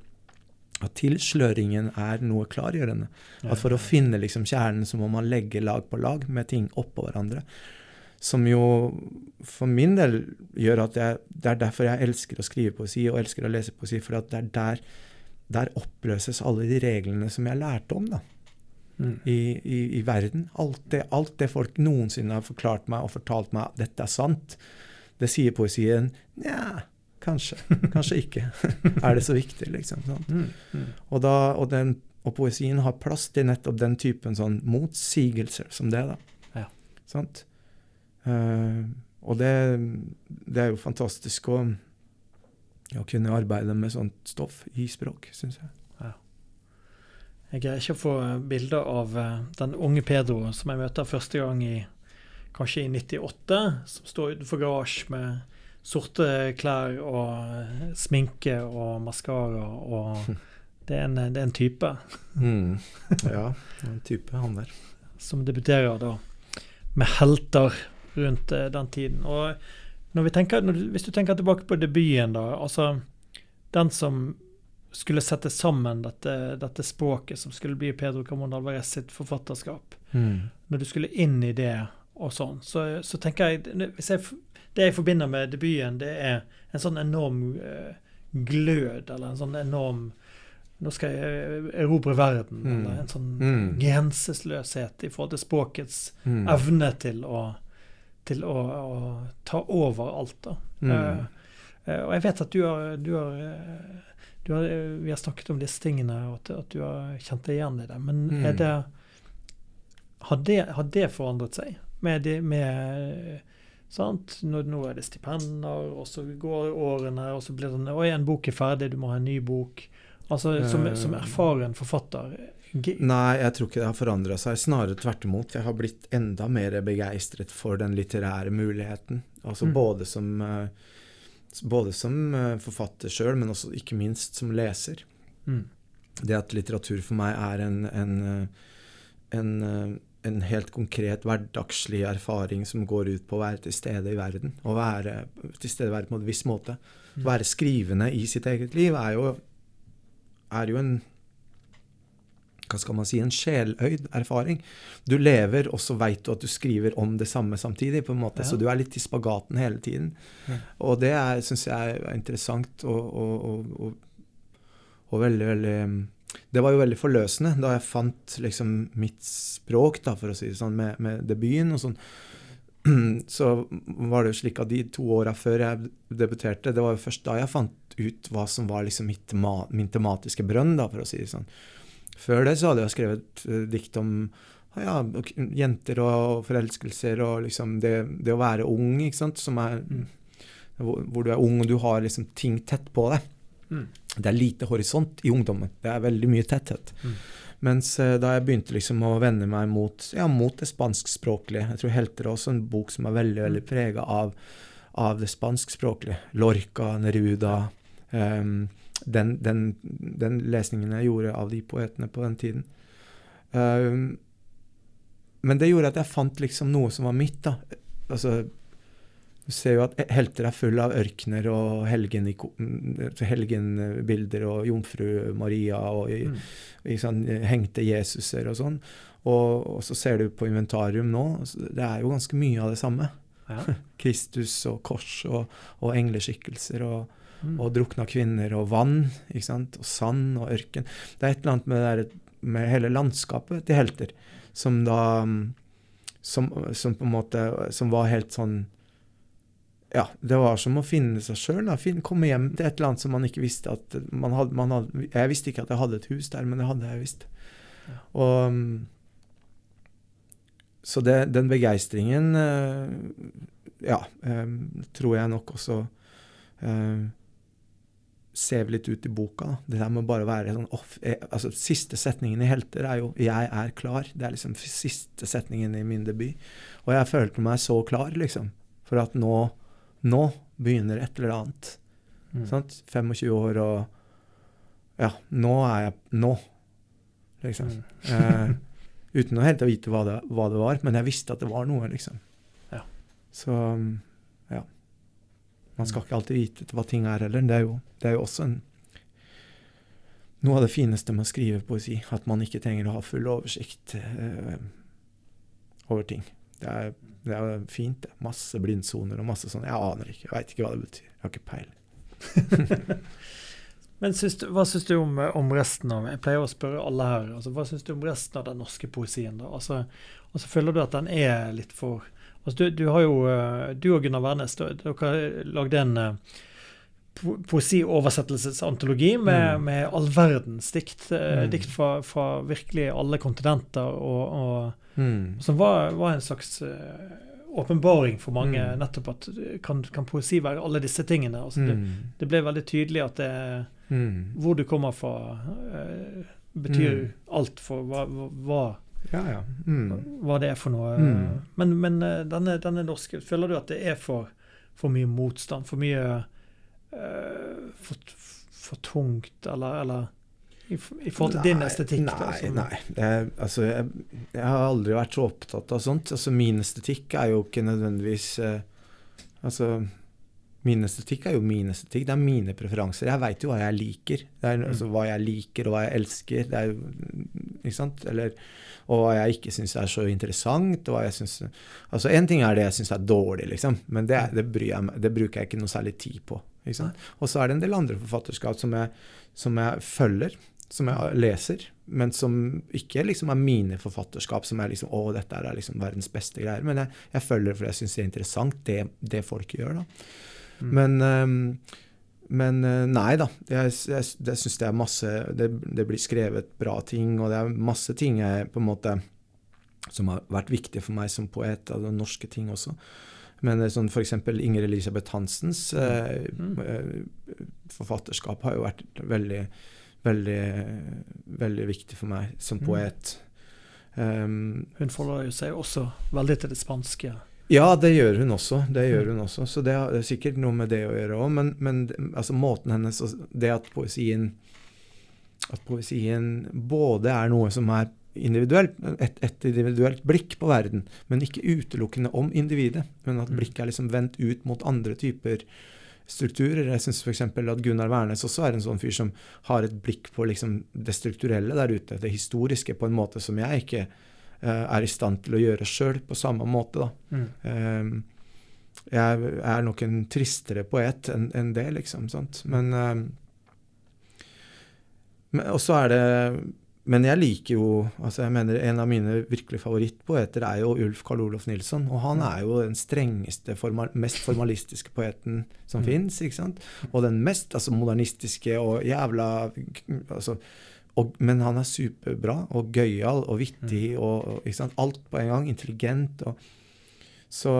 at tilsløringen er noe klargjørende. At for å finne liksom kjernen, så må man legge lag på lag med ting oppå hverandre. Som jo for min del gjør at jeg, det er derfor jeg elsker å skrive poesi og elsker å lese poesi. For at det er der, der oppløses alle de reglene som jeg lærte om. da mm. i, i, i, verden. Alt det, alt det, folk noensinne har forklart meg og fortalt meg dette er sant, det sier poesien nja, kanskje. Kanskje ikke. *laughs* er det så viktig, liksom? Mm. Mm. Og, da, og, den, og, poesien har plass til nettopp den typen sånn motsigelser som det. da. Ja. Sant? Uh, og det, det, er jo fantastisk å, å kunne arbeide med sånt stoff i språk, syns jeg. Jeg greier ikke å få bilder av eh, den unge Pedro som jeg møter første gang i kanskje i 98, som står utenfor garasje med sorte klær og eh, sminke og maskara og *laughs* Det er en, det er en type. Mm. *laughs* Ja, en type, han der. Som debuterer da med helter rundt eh, den tiden. Og tenker, når, hvis du tenker tilbake på debuten, da. Altså den som skulle sette sammen dette, dette, språket som skulle bli Pedro Camón Alvarez sitt forfatterskap. Mm. Når du skulle inn i det og sånn, så, så tenker jeg, jeg, Det jeg forbinder med debuten, det er en sånn enorm uh, glød, eller en sånn enorm Nå skal jeg erobre verden. Mm. Eller en sånn mm. grenseløshet i forhold til språkets mm. evne til å til å, å ta over alt. da. Eh, eh, og jeg vet at du har, du har, eh, har eh, Vi har snakket om disse tingene, og at, at du har kjent deg igjen i det. Men Mm. det har, det har det forandret seg? Med, de, med? Nå, nå er det stipender, og så går årene, og så blir det Oi, en bok er ferdig, du må ha en ny bok. Altså, som, Eh. som erfaren forfatter Nei, jeg tror ikke det har forandra seg. Snarere tvert imot. Jeg har blitt enda mer begeistret for den litterære muligheten. Altså Mm. både som, eh, både som eh, forfatter sjøl, men også ikke minst som leser. mm. Det at litteratur for meg er en, en, eh, en, eh, en helt konkret hverdagslig erfaring som går ut på å være til stede i verden. Å være til stede i verden på en viss måte. Mm. Å være skrivende i sitt eget liv er jo, er jo en hva skal man si, en sjeløyd erfaring. Du lever, og så veit du at du skriver om det samme samtidig. på en måte, Ja. Så du er litt i spagaten hele tiden. Ja. Og det syns jeg er interessant og, og, og, og, veldig, veldig Det var jo veldig forløsende da jeg fant liksom mitt språk, da, for å si det sånn, med, med debuten og sånn. *clears throat* Så var det jo slik at de to åra før jeg debuterte, det var jo først da jeg fant ut hva som var liksom mitt min tematiske brønn, da, for å si det sånn. Før det så hadde jeg skrevet eh, dikt om ja, jenter og forelskelser og liksom det, det å være ung, ikke sant, som er Mm. hvor, du er ung og du har liksom ting tett på deg. Mm. Det er lite horisont i ungdommen. Det er veldig mye tetthet. Mm. Mens eh, da jeg begynte liksom å vende meg mot, ja, mot det spanskspråklige Jeg tror 'Helter' er også en bok som er veldig veldig prega av, av det spanskspråklige. Lorca, Neruda ehm, den, den, den lesningen jeg gjorde av de poetene på den tiden. Ehm, men det gjorde at jeg fant liksom noe som var mitt. da. Altså, du ser jo at helter er full av ørkener og helgenbilder helgenbilder og jomfru Maria og i, Mm. sant, hengte Jesuser og sånn. Og, og så ser du på inventarium nå, det er jo ganske mye av det samme. Ja. *laughs* Kristus og kors og, og engleskikkelser og. Og drukna kvinner og vann, ikke sant? og sand og ørken. Det er et eller annet med, der, med hele landskapet til helter som da mm, som, som på en måte Som var helt sånn Ja, det var som å finne seg sjøl. Komme hjem til et eller annet som man ikke visste at man hadde, man hadde Jeg visste ikke at jeg hadde et hus der, men det hadde jeg visst. Og mm, Så det, den begeistringen eh, Ja, eh, tror jeg nok også eh, ser vi litt ut i boka. Da. Det der med bare å være sånn off, jeg, altså Siste setningen i 'Helter' er jo 'Jeg er klar'. Det er liksom siste setningen i min debut. Og jeg følte meg så klar, liksom. For at nå, nå begynner et eller annet. Mm. Sant? 25 år og Ja, nå er jeg Nå, liksom. Mm. *laughs* Eh, uten å helt vite hva det, hva det var, men jeg visste at det var noe, liksom. Ja. Så ja. Man skal ikke alltid vite hva ting er heller. Det er jo, det er jo også en noe av det fineste med å skrive poesi. At man ikke trenger å ha full oversikt eh, over ting. Det er, det er fint. det. Masse blindsoner og masse sånn. Jeg aner ikke. Jeg veit ikke hva det betyr. Jeg har ikke peiling. *laughs* Men syns du, hva syns du om, om resten av Jeg pleier å spørre alle her. Altså, hva syns du om resten av den norske poesien? da? Altså, altså Føler du at den er litt for altså, du, du har jo eh, Du og Gunnar Wærnes, dere lagde en eh, po poesioversettelsesantologi med, Mm. med all verdens dikt. eh, Mm. Dikt fra, fra virkelig alle kontinenter, og, og Mm. som var, var en slags åpenbaring for mange. Mm. Nettopp at kan, kan poesi være alle disse tingene? Altså, det, Mm. det ble veldig tydelig at det Mm. hvor du kommer fra, betyr alt for hva, hva, Ja, ja. Mm. hva det er for noe. Mm. Men, men eh, denne, denne norske Føler du at det er for, for mye motstand? For mye uh, for, for tungt, eller, eller i, i forhold til din estetikk? Nei, som- nei. Det, altså, jeg, jeg har aldri vært så opptatt av sånt. Altså, min estetikk er jo ikke nødvendigvis eh, Altså, min estetikk er jo min estetikk. Det er mine preferanser. Jeg veit jo hva jeg liker. Det er, altså, hva jeg liker, og hva jeg elsker. Det er jo Ikke sant? Eller, og hva jeg ikke syns er så interessant. Og hva jeg synes, altså, en ting er det jeg syns er dårlig, liksom. Men det, det, bryr jeg, det bruker jeg ikke noe særlig tid på. Og så er det en del andre forfatterskap som jeg, som jeg følger som jeg leser, men som ikke liksom er mine forfatterskap, som er liksom Å, dette er liksom verdens beste greier. Men jeg, jeg følger det fordi jeg syns det er interessant, det, det folk gjør, da. Mm. Men, um, men nei da. Jeg, jeg, jeg syns det er masse det, det, blir skrevet bra ting, og det er masse ting jeg på en måte som har vært viktige for meg som poet, altså norske ting også. Men sånn f.eks. Inger Elisabeth Hansens eh, mm. eh, forfatterskap har jo vært veldig veldig, veldig viktig for meg som mm. poet. Um, hun forholder seg også veldig til det spanske. Ja, det gjør hun også. Det gjør mm. hun også. Så det har sikkert noe med det å gjøre òg. Men, men altså, måten hennes Det at poesien At poesien både er noe som er individuelt, et, et, individuelt blikk på verden, men ikke utelukkende om individet. Men at mm. blikket er liksom vendt ut mot andre typer strukturer. Jeg syns f.eks. at Gunnar Wærnes også er en sånn fyr som har et blikk på liksom det strukturelle der ute, det historiske, på en måte som jeg ikke er i stand til å gjøre sjøl på samme måte. Mm. Uh, jeg er nok en tristere poet enn en det, liksom. Sant? Men, uh, men også er det men jeg liker jo altså jeg mener En av mine virkelig favorittpoeter er jo Ulf Karl Olof Nilsson. Og han er jo den strengeste, formal, mest formalistiske poeten som mm. fins. Og den mest altså, modernistiske og jævla altså, og, Men han er superbra og gøyal og vittig mm. og, og alt på en gang. Intelligent. Og, så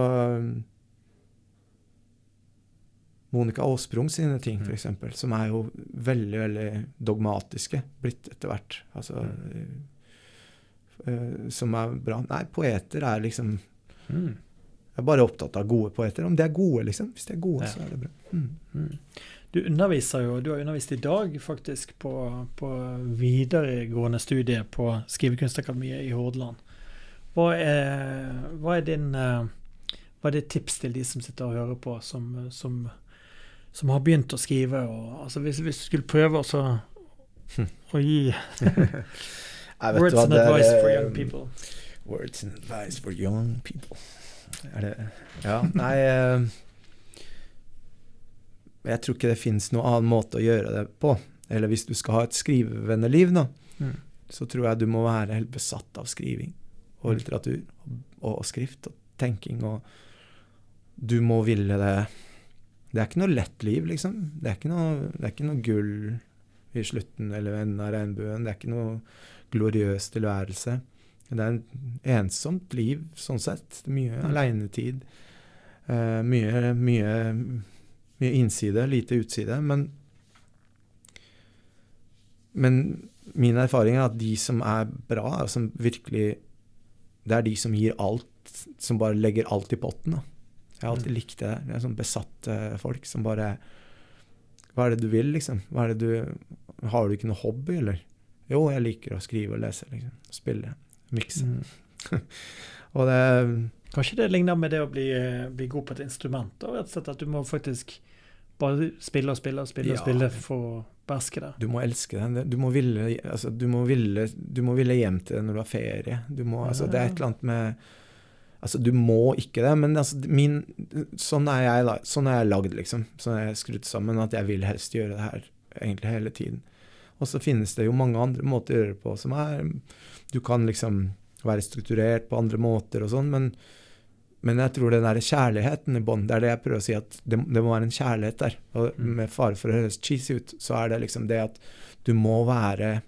Monica Aasprung sine ting, mm. f.eks., som er jo veldig veldig dogmatiske blitt etter hvert. Altså, mm. uh, som er bra. Nei, poeter er liksom mm. Jeg er bare opptatt av gode poeter. Om de er gode, liksom. Hvis de er gode, ja. så er det bra. Mm. Du underviser jo, du har undervist i dag faktisk på, på videregående studie på Skrivekunstakademiet i Hordaland. Hva er, hva er din uh, hva er ditt tips til de som sitter og hører på, som, som som har begynt å skrive. Og, altså hvis, hvis, du skulle prøve også, å gi *laughs* Words and advice for young people. Words and advice for young people. Er det Ja, *laughs* nei eh, Jeg tror ikke det fins noen annen måte å gjøre det på. Eller hvis du skal ha et skrivevenneliv, da, mm. så tror jeg du må være helt besatt av skriving og mm. litteratur og, og skrift og tenking. Og du må ville det det er ikke noe lett liv, liksom. Det er ikke noe, det er ikke noe gull i slutten eller enden av regnbuen. Det er ikke noe gloriøs tilværelse. Det er en ensomt liv, sånn sett. Mye mm. aleinetid. Uh, mye, mye, mye innside, lite utside. Men, men min erfaring er at de som er bra, som virkelig Det er de som gir alt, som bare legger alt i potten. da. Jeg har alltid likt det. Det er sånn besatte folk som bare Hva er det du vil, liksom? Hva er det du Har du ikke noe hobby, eller? Jo, jeg liker å skrive og lese, liksom. Spille. Mikse. Mm. *laughs* og det Kanskje det ligner med det å bli, bli god på et instrument? Da, rett og slett At du må faktisk bare spille og spille og spille, ja. spille for å beherske det. Du må elske den. Du må ville, altså, du må ville, du må ville hjem til det når du har ferie. Du må, altså, det er et eller annet med Altså, du må ikke det, men altså, min, sånn er jeg sånn er jeg lagd, liksom. Sånn er jeg skrudd sammen, at jeg vil helst gjøre det her egentlig hele tiden. Og så finnes det jo mange andre måter å gjøre det på som er Du kan liksom være strukturert på andre måter og sånn, men, men jeg tror den der kjærligheten i bånn, det er det jeg prøver å si, at det, det, må være en kjærlighet der. Og mm. med fare for å høres cheesy ut, så er det liksom det at du må være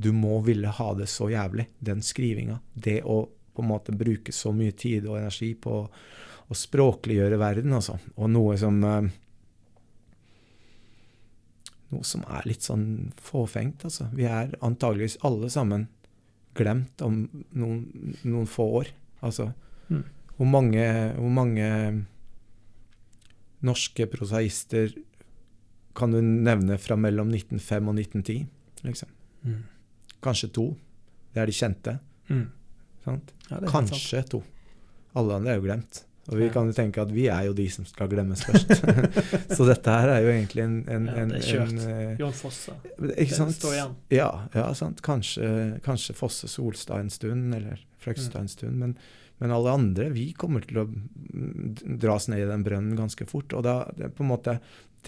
Du må ville ha det så jævlig, den skrivinga. Det å på en måte bruke så mye tid og energi på å språkliggjøre verden, altså. Og noe som eh, Noe som er litt sånn fåfengt, altså. Vi er antageligvis alle sammen glemt om noen, noen få år. Altså mm. Hvor, mange, hvor mange norske prosaister kan du nevne fra mellom 1905 og 1910, liksom? Mm. Kanskje to. Det er de kjente. Mm. Ja, Kanskje to. Alle andre er jo glemt. Og vi kan jo tenke at vi er jo de som skal glemmes først. *laughs* så dette her er jo egentlig en, en, ja, Det er kjørt. En, uh, Jon Fosse. Ikke sant? står igjen. Ja, ja sant. Kanskje, kanskje, Fosse Solstad en stund, eller Frøkstad en stund. Men, men, alle andre, vi kommer til å dras ned i den brønnen ganske fort. Og da, det, på en måte,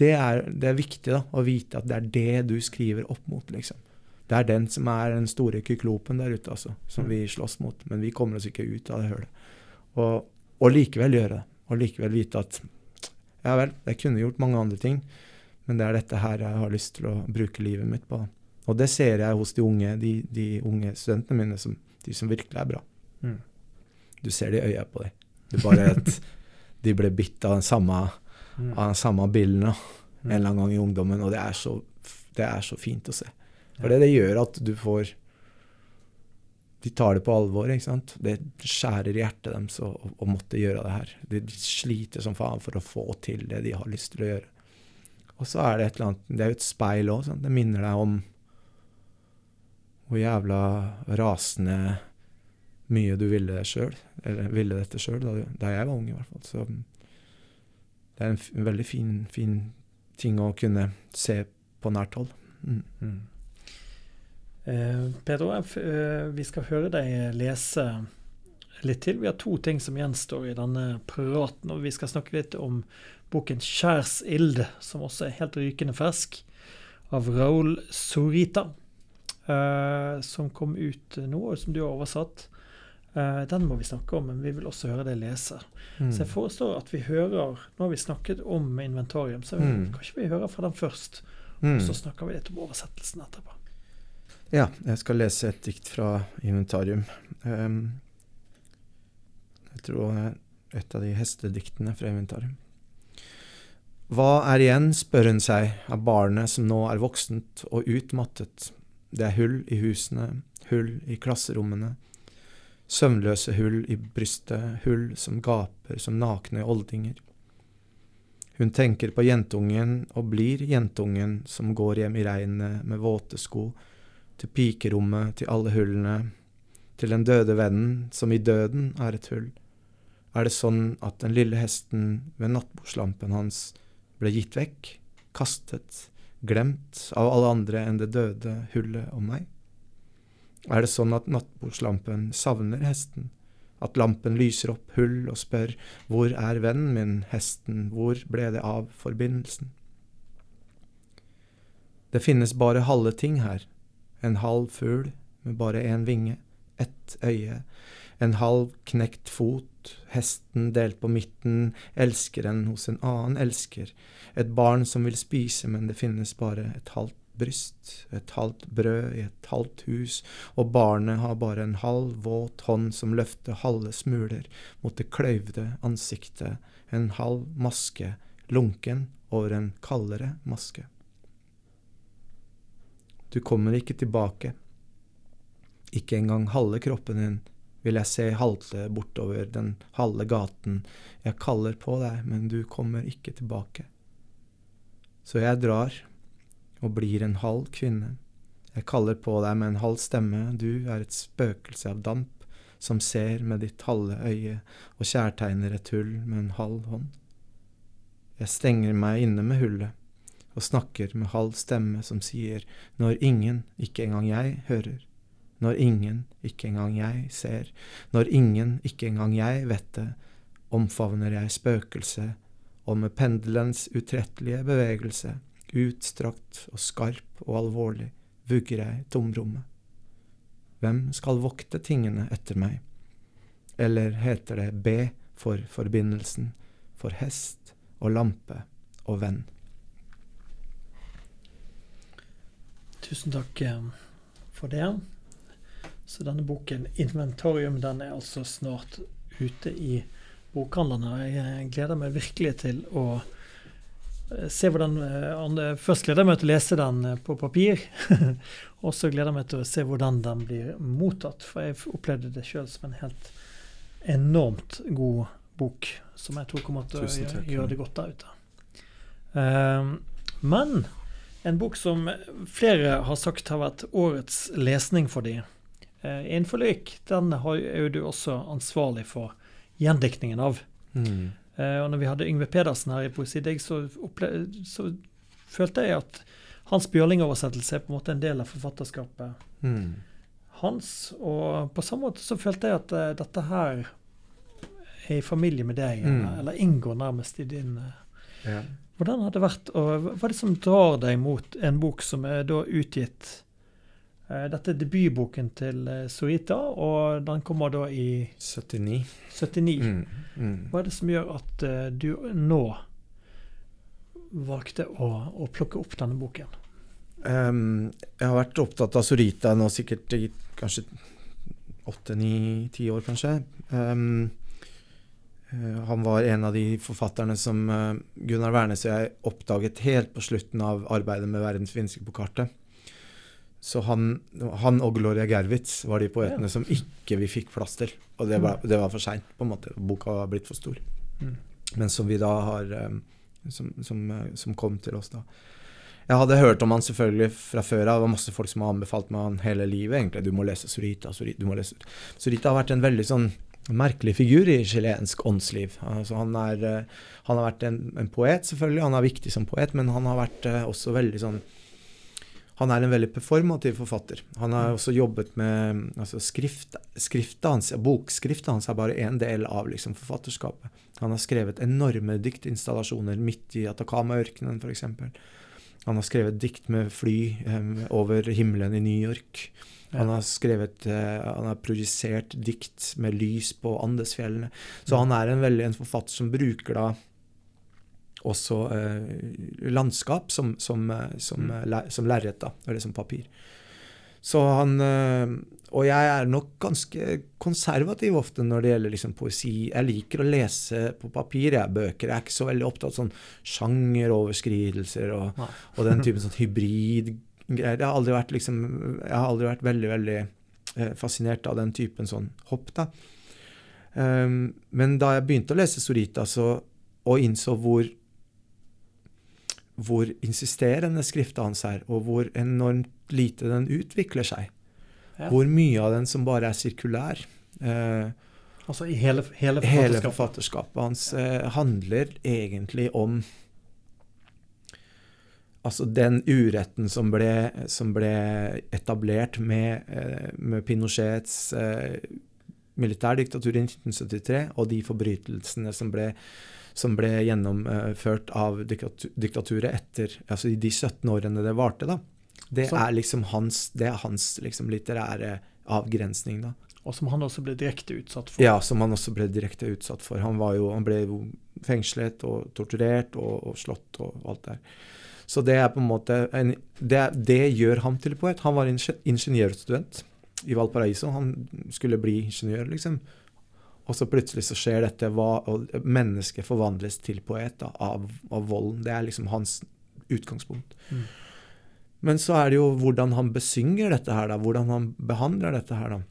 det, er, det er viktig da, å vite at det er det du skriver opp mot, liksom. Det er den som er den store kyklopen der ute, altså, som vi slåss mot. Men vi kommer oss ikke ut av det hølet. Og, og likevel gjøre det. Og likevel vite at ja vel, jeg kunne gjort mange andre ting, men det er dette her jeg har lyst til å bruke livet mitt på. Og det ser jeg hos de unge, de, de unge studentene mine, som, de som virkelig er bra. Mm. Du ser det i øya på dem. Det er bare at de ble bitt av den samme, Mm. av den samme bilden da, Mm. en eller annen gang i ungdommen, og det er så, det er så fint å se. For det, det gjør at du får De tar det på alvor, ikke sant. Det skjærer i hjertet deres å, å, måtte gjøre det her. De sliter som faen for å få til det de har lyst til å gjøre. Og så er det et eller annet Det er jo et speil òg, det minner deg om hvor jævla rasende mye du ville det sjøl. Eller ville dette sjøl, da, da jeg var ung i hvert fall. Så det er en veldig fin, fin ting å kunne se på nært hold. Mm. Mm. Eh, Pedro, eh, vi skal høre deg lese litt til. Vi har to ting som gjenstår i denne praten. og Vi skal snakke litt om boken 'Skjærsild', som også er helt rykende fersk, av Raoul Sorita. eh, som kom ut nå, og som du har oversatt. Eh, den må vi snakke om, men vi vil også høre det lese. Så jeg foreslår at vi hører Nå har vi snakket om inventarium, så Mm. kanskje vi hører fra den først. Mm. Og så snakker vi litt om oversettelsen etterpå. Ja, jeg skal lese et dikt fra Inventarium. Um, jeg tror det er et av de hestediktene fra Inventarium. Hva er igjen, spør hun seg, av barnet som nå er voksent og utmattet. Det er hull i husene, hull i klasserommene. Søvnløse hull i brystet, hull som gaper som nakne oldinger. Hun tenker på jentungen og blir jentungen som går hjem i regnet med våte sko til pikerommet, til alle hullene, til den døde vennen, som i døden er et hull. Er det sånn at den lille hesten ved nattbordslampen hans ble gitt vekk, kastet, glemt av alle andre enn det døde hullet om meg? Er det sånn at nattbordslampen savner hesten, at lampen lyser opp hull og spør hvor er vennen min, hesten, hvor ble det av forbindelsen? Det finnes bare halve ting her, en halv fugl med bare én vinge, ett øye, en halv knekt fot, hesten delt på midten, elskeren hos en annen elsker, et barn som vil spise, men det finnes bare et halvt bryst, et halvt brød i et halvt hus, og barnet har bare en halv våt hånd som løfter halve smuler mot det kløyvde ansiktet, en halv maske, lunken over en kaldere maske. Du kommer ikke tilbake. Ikke engang halve kroppen din vil jeg se halte bortover den halve gaten. Jeg kaller på deg, men du kommer ikke tilbake. Så jeg drar og blir en halv kvinne. Jeg kaller på deg med en halv stemme, du er et spøkelse av damp som ser med ditt halve øye og kjærtegner et hull med en halv hånd. Jeg stenger meg inne med hullet og snakker med halv stemme som sier når ingen, ikke engang jeg, hører, når ingen, ikke engang jeg, ser, når ingen, ikke engang jeg vet det, omfavner jeg spøkelset, og med pendelens utrettelige bevegelse, utstrakt og skarp og alvorlig, vugger jeg tomrommet. Hvem skal vokte tingene etter meg? Eller heter det B for forbindelsen, for hest og lampe og venn? Tusen takk eh, for det. Så denne boken, 'Inventorium', den er altså snart ute i bokhandlene. Jeg gleder meg virkelig til å eh, se hvordan eh, Først gleder jeg meg til å lese den eh, på papir. *laughs* og så gleder jeg meg til å se hvordan den blir mottatt. For jeg opplevde det sjøl som en helt enormt god bok, som jeg tror kommer til å gjøre, gjøre det godt der ute. Um, men en bok som flere har sagt har vært årets lesning for de. innenfor Innforlik, den er jo du også ansvarlig for gjendiktningen av. Mm. Eh, og når vi hadde Yngve Pedersen her i Poesidigg, så, så følte jeg at hans Bjørling-oversettelse er på en måte en del av forfatterskapet Mm. hans. Og på samme måte så følte jeg at uh, dette her er i familie med deg, Mm. eller, eller inngår nærmest i din uh, Ja. Hvordan har det vært, og hva er det som drar deg mot en bok som er da utgitt dette er debutboken til Suita, Sorita, og den kommer da i 79. 79. Mm. Mm. Hva er det som gjør at eh, du nå valgte å, å plukke opp denne boken? Um, jeg har vært opptatt av Sorita nå sikkert i kanskje åtte, ni, ti år, kanskje. Um, han var en av de forfatterne som Gunnar Wærnes og jeg oppdaget helt på slutten av arbeidet med 'Verdens finske på kartet'. Så han, han, og Gloria Gervitz var de poetene ja. som ikke vi fikk plass til. Og det var, det var for seint, på en måte. Boka var blitt for stor. Mm. Men som vi da har um, som, som, som, kom til oss da. Jeg hadde hørt om han selvfølgelig fra før av. Det var masse folk som har anbefalt meg han hele livet. egentlig. Du må lese Sorita. Sorita, må lese. Sorita har vært en veldig sånn merkelig figur i chilensk åndsliv. Altså han, er, uh, han, har vært en, en, poet, selvfølgelig. Han er viktig som poet, men han har vært uh, også veldig sånn han er en veldig performativ forfatter. Han har også jobbet med altså skrift, skriftet hans, Bokskriftet hans er bare én del av liksom, forfatterskapet. Han har skrevet enorme diktinstallasjoner midt i Atacama-ørkenen f.eks. Han har skrevet dikt med fly um, over himmelen i New York. Han har skrevet, uh, han har projisert dikt med lys på Andesfjellene. Så han er en veldig en forfatter som bruker da også eh, landskap som, som, eh, som, mm. Eh, som lerret, eller som papir. Så han Og jeg er nok ganske konservativ ofte når det gjelder liksom poesi. Jeg liker å lese på papir, jeg, bøker. Jeg er ikke så veldig opptatt av sånn sjangeroverskridelser og, og, den typen sånn hybridgreier. Jeg har aldri vært liksom Jeg har aldri vært veldig, veldig fascinert av den typen sånn hopp, da. Um, men da jeg begynte å lese Sorita, så, og innså hvor hvor insisterende skrifta hans er, og hvor enormt lite den utvikler seg. Ja. Hvor mye av den som bare er sirkulær. Eh, altså i hele, hele forfatterskapet? Hele forfatterskapet hans eh, handler egentlig om Altså den uretten som ble, som ble etablert med, eh, med Pinochets eh, militærdiktatur i 1973, og de forbrytelsene som ble som ble gjennomført av diktaturet etter altså de 17 årene det varte. da. Det så. er liksom hans, det er hans liksom, litterære avgrensning. da. Og som han også ble direkte utsatt for? Ja, som han også ble direkte utsatt for. Han, jo, han ble jo fengslet og torturert og, og, slått og alt der. Så det er på en måte en, det, det, gjør ham til poet. Han var ingeniørstudent i Valparaiso. Han skulle bli ingeniør, liksom. Og så plutselig så skjer dette, hva, og mennesket forvandles til poet da, av, av, volden. Det er liksom hans utgangspunkt. Mm. Men så er det jo hvordan han besynger dette her, da, hvordan han behandler dette her. da.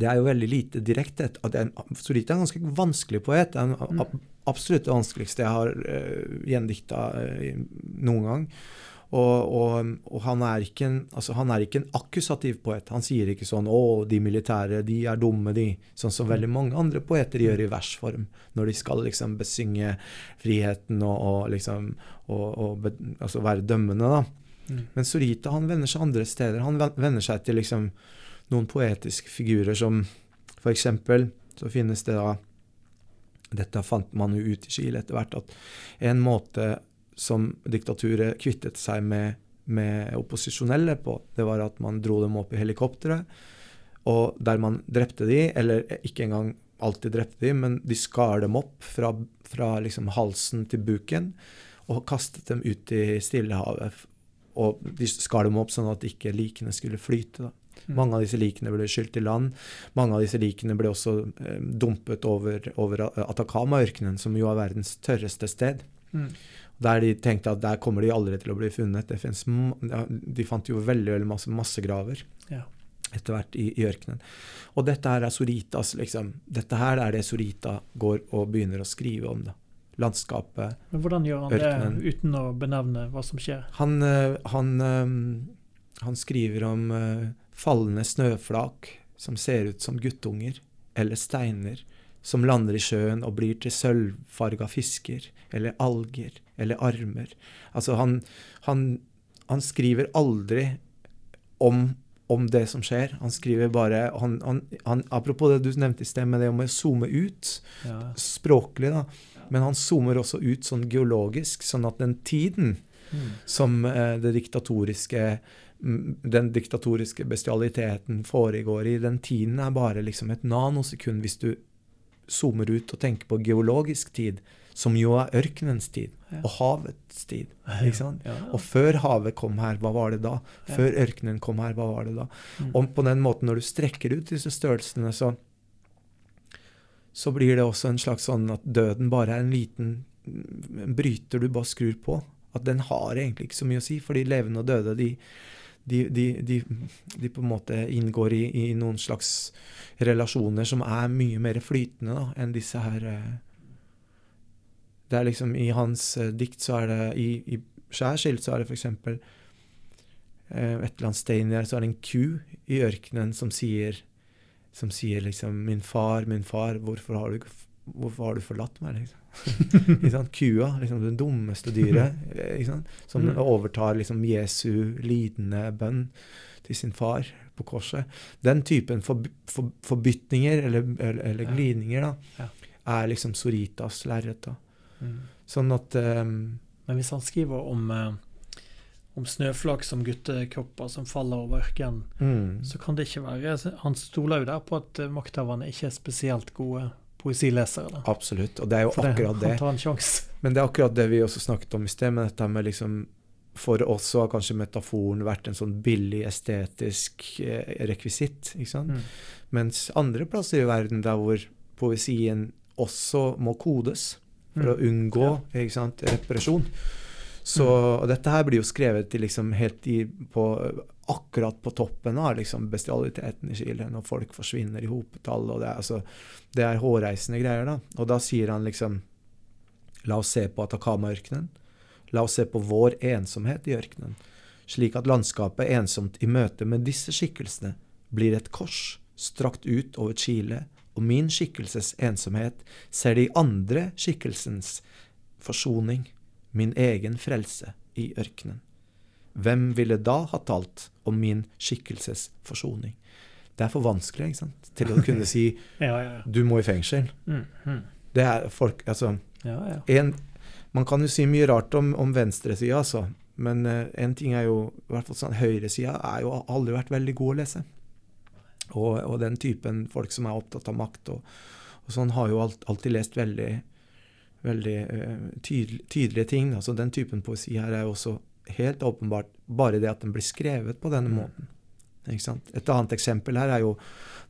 Det er jo veldig lite direkte. Sorita er en ganske vanskelig poet. Den mm. absolutt det vanskeligste jeg har uh, gjendikta uh, noen gang. Og, og, og han, er en, altså han, er ikke en, akkusativ poet. Han sier ikke sånn 'Å, de militære, de er dumme, de'. Sånn som veldig mange andre poeter gjør i versform. Når de skal liksom besynge friheten og, og liksom be, altså være dømmende, da. Mm. Men Sorita han vender seg andre steder. Han vender seg til liksom noen poetiske figurer som for eksempel så finnes det da Dette fant man jo ut i Chile etter hvert, at en måte som diktaturet kvittet seg med, med opposisjonelle på, det var at man dro dem opp i helikopteret, og der man drepte de, eller ikke engang alltid drepte de, men de skar dem opp fra, fra liksom halsen til buken og kastet dem ut i Stillehavet. Og de skar dem opp sånn at ikke likene skulle flyte. da. Mm. Mange av disse likene ble skylt i land. Mange av disse likene ble også eh, dumpet over, over Atacama-ørkenen, som jo er verdens tørreste sted. Mm. Der de tenkte at der kommer de aldri til å bli funnet. Finnes, de fant jo veldig, veldig masse massegraver ja. etter hvert i, i, ørkenen. Og dette her er Soritas, liksom. Dette her er det Sorita går og begynner å skrive om. da. Landskapet, Men Hvordan gjør han ørkenen. det uten å benevne hva som skjer? Han, eh, han, eh, han skriver om eh, fallende snøflak som ser ut som guttunger, eller steiner som lander i sjøen og blir til sølvfarga fisker, eller alger, eller armer. Altså, han, han, han skriver aldri om, om, det som skjer. Han skriver bare han, Apropos det du nevnte i sted, med det om å zoome ut, ja. språklig, da. Men han zoomer også ut sånn geologisk, sånn at den tiden mm. som eh, det diktatoriske mm, den diktatoriske bestialiteten foregår i. Den tiden er bare liksom et nanosekund hvis du zoomer ut og tenker på geologisk tid, som jo er ørkenens tid, og havets tid. Og før havet kom her, hva var det da? Før ørkenen kom her, hva var det da? Mm. Og på den måten, når du strekker ut disse størrelsene, så, så blir det også en slags sånn at døden bare er en liten bryter du bare skrur på. At den har egentlig ikke så mye å si, for de levende og døde, de, de, de, de, de på en måte inngår i, i noen slags relasjoner som er mye mer flytende da, enn disse her eh, Det er liksom I hans eh, dikt så er det I, i Skjærskilt så er det f.eks. Eh, et eller annet sted inni der så er det en ku i ørkenen som sier som sier liksom 'Min far, min far, hvorfor har du, hvorfor har du forlatt meg?' liksom. *laughs* Kua, liksom det dummeste dyret, eh, som Mm. overtar liksom Jesu lidende bønn til sin far på korset. Den typen for, for, forbytninger, eller, eller, eller Ja. glidninger, da, Ja. er liksom Soritas lerret. Mm. Sånn at um, Men hvis han skriver om, uh om snøflak som guttekropper som faller over ørkenen, mm, så kan det ikke være Han stoler jo der på at makthaverne ikke er spesielt gode poesilesere. Da. Absolutt. Og det er jo For akkurat det. han tar en sjanse. Men det er akkurat det vi også snakket om i sted, med dette med liksom For oss så har kanskje metaforen vært en sånn billig estetisk eh, rekvisitt. ikke sant? Mm. Mens andre plasser i verden der hvor poesien også må kodes for å unngå unngå ikke sant, represjon. Så Mm. dette her blir jo skrevet i liksom helt i, på, akkurat på toppen av liksom bestialiteten i Chile, når folk forsvinner i hopetall. og Det er, altså, det er hårreisende greier. da. Og da sier han liksom La oss se på Atacama-ørkenen. La oss se på vår ensomhet i ørkenen. Slik at landskapet ensomt i møte med disse skikkelsene blir et kors strakt ut over Chile, og min skikkelses ensomhet ser de andre skikkelsens forsoning, min egen frelse i ørkenen. Hvem ville da ha talt om min skikkelses forsoning? Det er for vanskelig ikke sant? til å kunne si *laughs* Ja, ja, ja. 'du må i fengsel'. Mm. Mm. Det er folk, altså, ja, ja. en, Man kan jo si mye rart om, om venstresida, altså. Men uh, en ting er jo i hvert fall sånn, Høyresida er jo aldri vært veldig god å lese. Og, og den typen folk som er opptatt av makt og, og sånn, har jo alt, alltid lest veldig, veldig uh, tydel, tydelige ting. Altså Den typen poesi her er jo også helt åpenbart bare det at den blir skrevet på denne Mm. måten. Et annet eksempel her er jo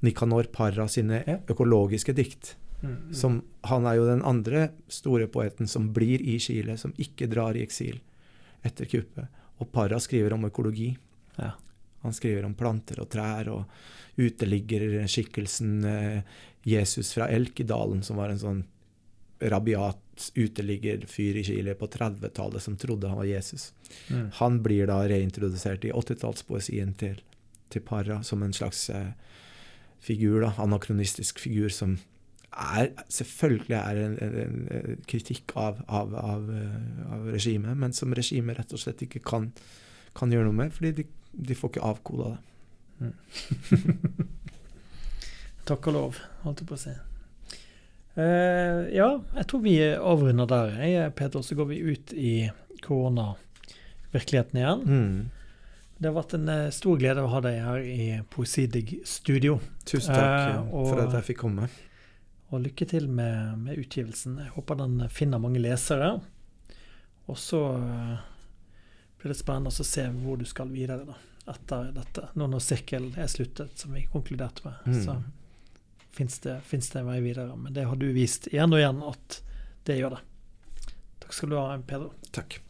Nicanor Parra sine økologiske dikt. Mm. Som, han er jo den andre store poeten som blir i Chile, som ikke drar i eksil etter kuppet. Og Parra skriver om økologi. Ja. Han skriver om planter og trær og uteliggerskikkelsen eh, Jesus fra Elkedalen, som var en sånn rabiat uteliggerfyr i Chile på 30-tallet som trodde han var Jesus. Mm. Han blir da reintrodusert i 80-tallspoesien til, til Parra som en slags eh, figur, da, anakronistisk figur som er, selvfølgelig er en, en, en kritikk av, av, av, eh, av regimet, men som regimet rett og slett ikke kan, kan gjøre noe med, fordi de, de får ikke avkoda det. *laughs* Takk og lov, holdt jeg på å si. Eh, ja, jeg tror vi avrunder der. Jeg, Peter, så går vi ut i koronavirkeligheten igjen. Mm. Det har vært en eh, stor glede å ha deg her i Poesidig studio. Tusen takk Eh, eh, og- for at jeg fikk komme. Og lykke til med, med utgivelsen. Jeg håper den finner mange lesere. Og så blir det spennende å se hvor du skal videre da, etter dette. Nå når sirkelen er sluttet, som vi konkluderte med, Mm. så fins det, det en vei videre. Men det har du vist igjen og igjen at det gjør det. Takk skal du ha, Pedro. Takk.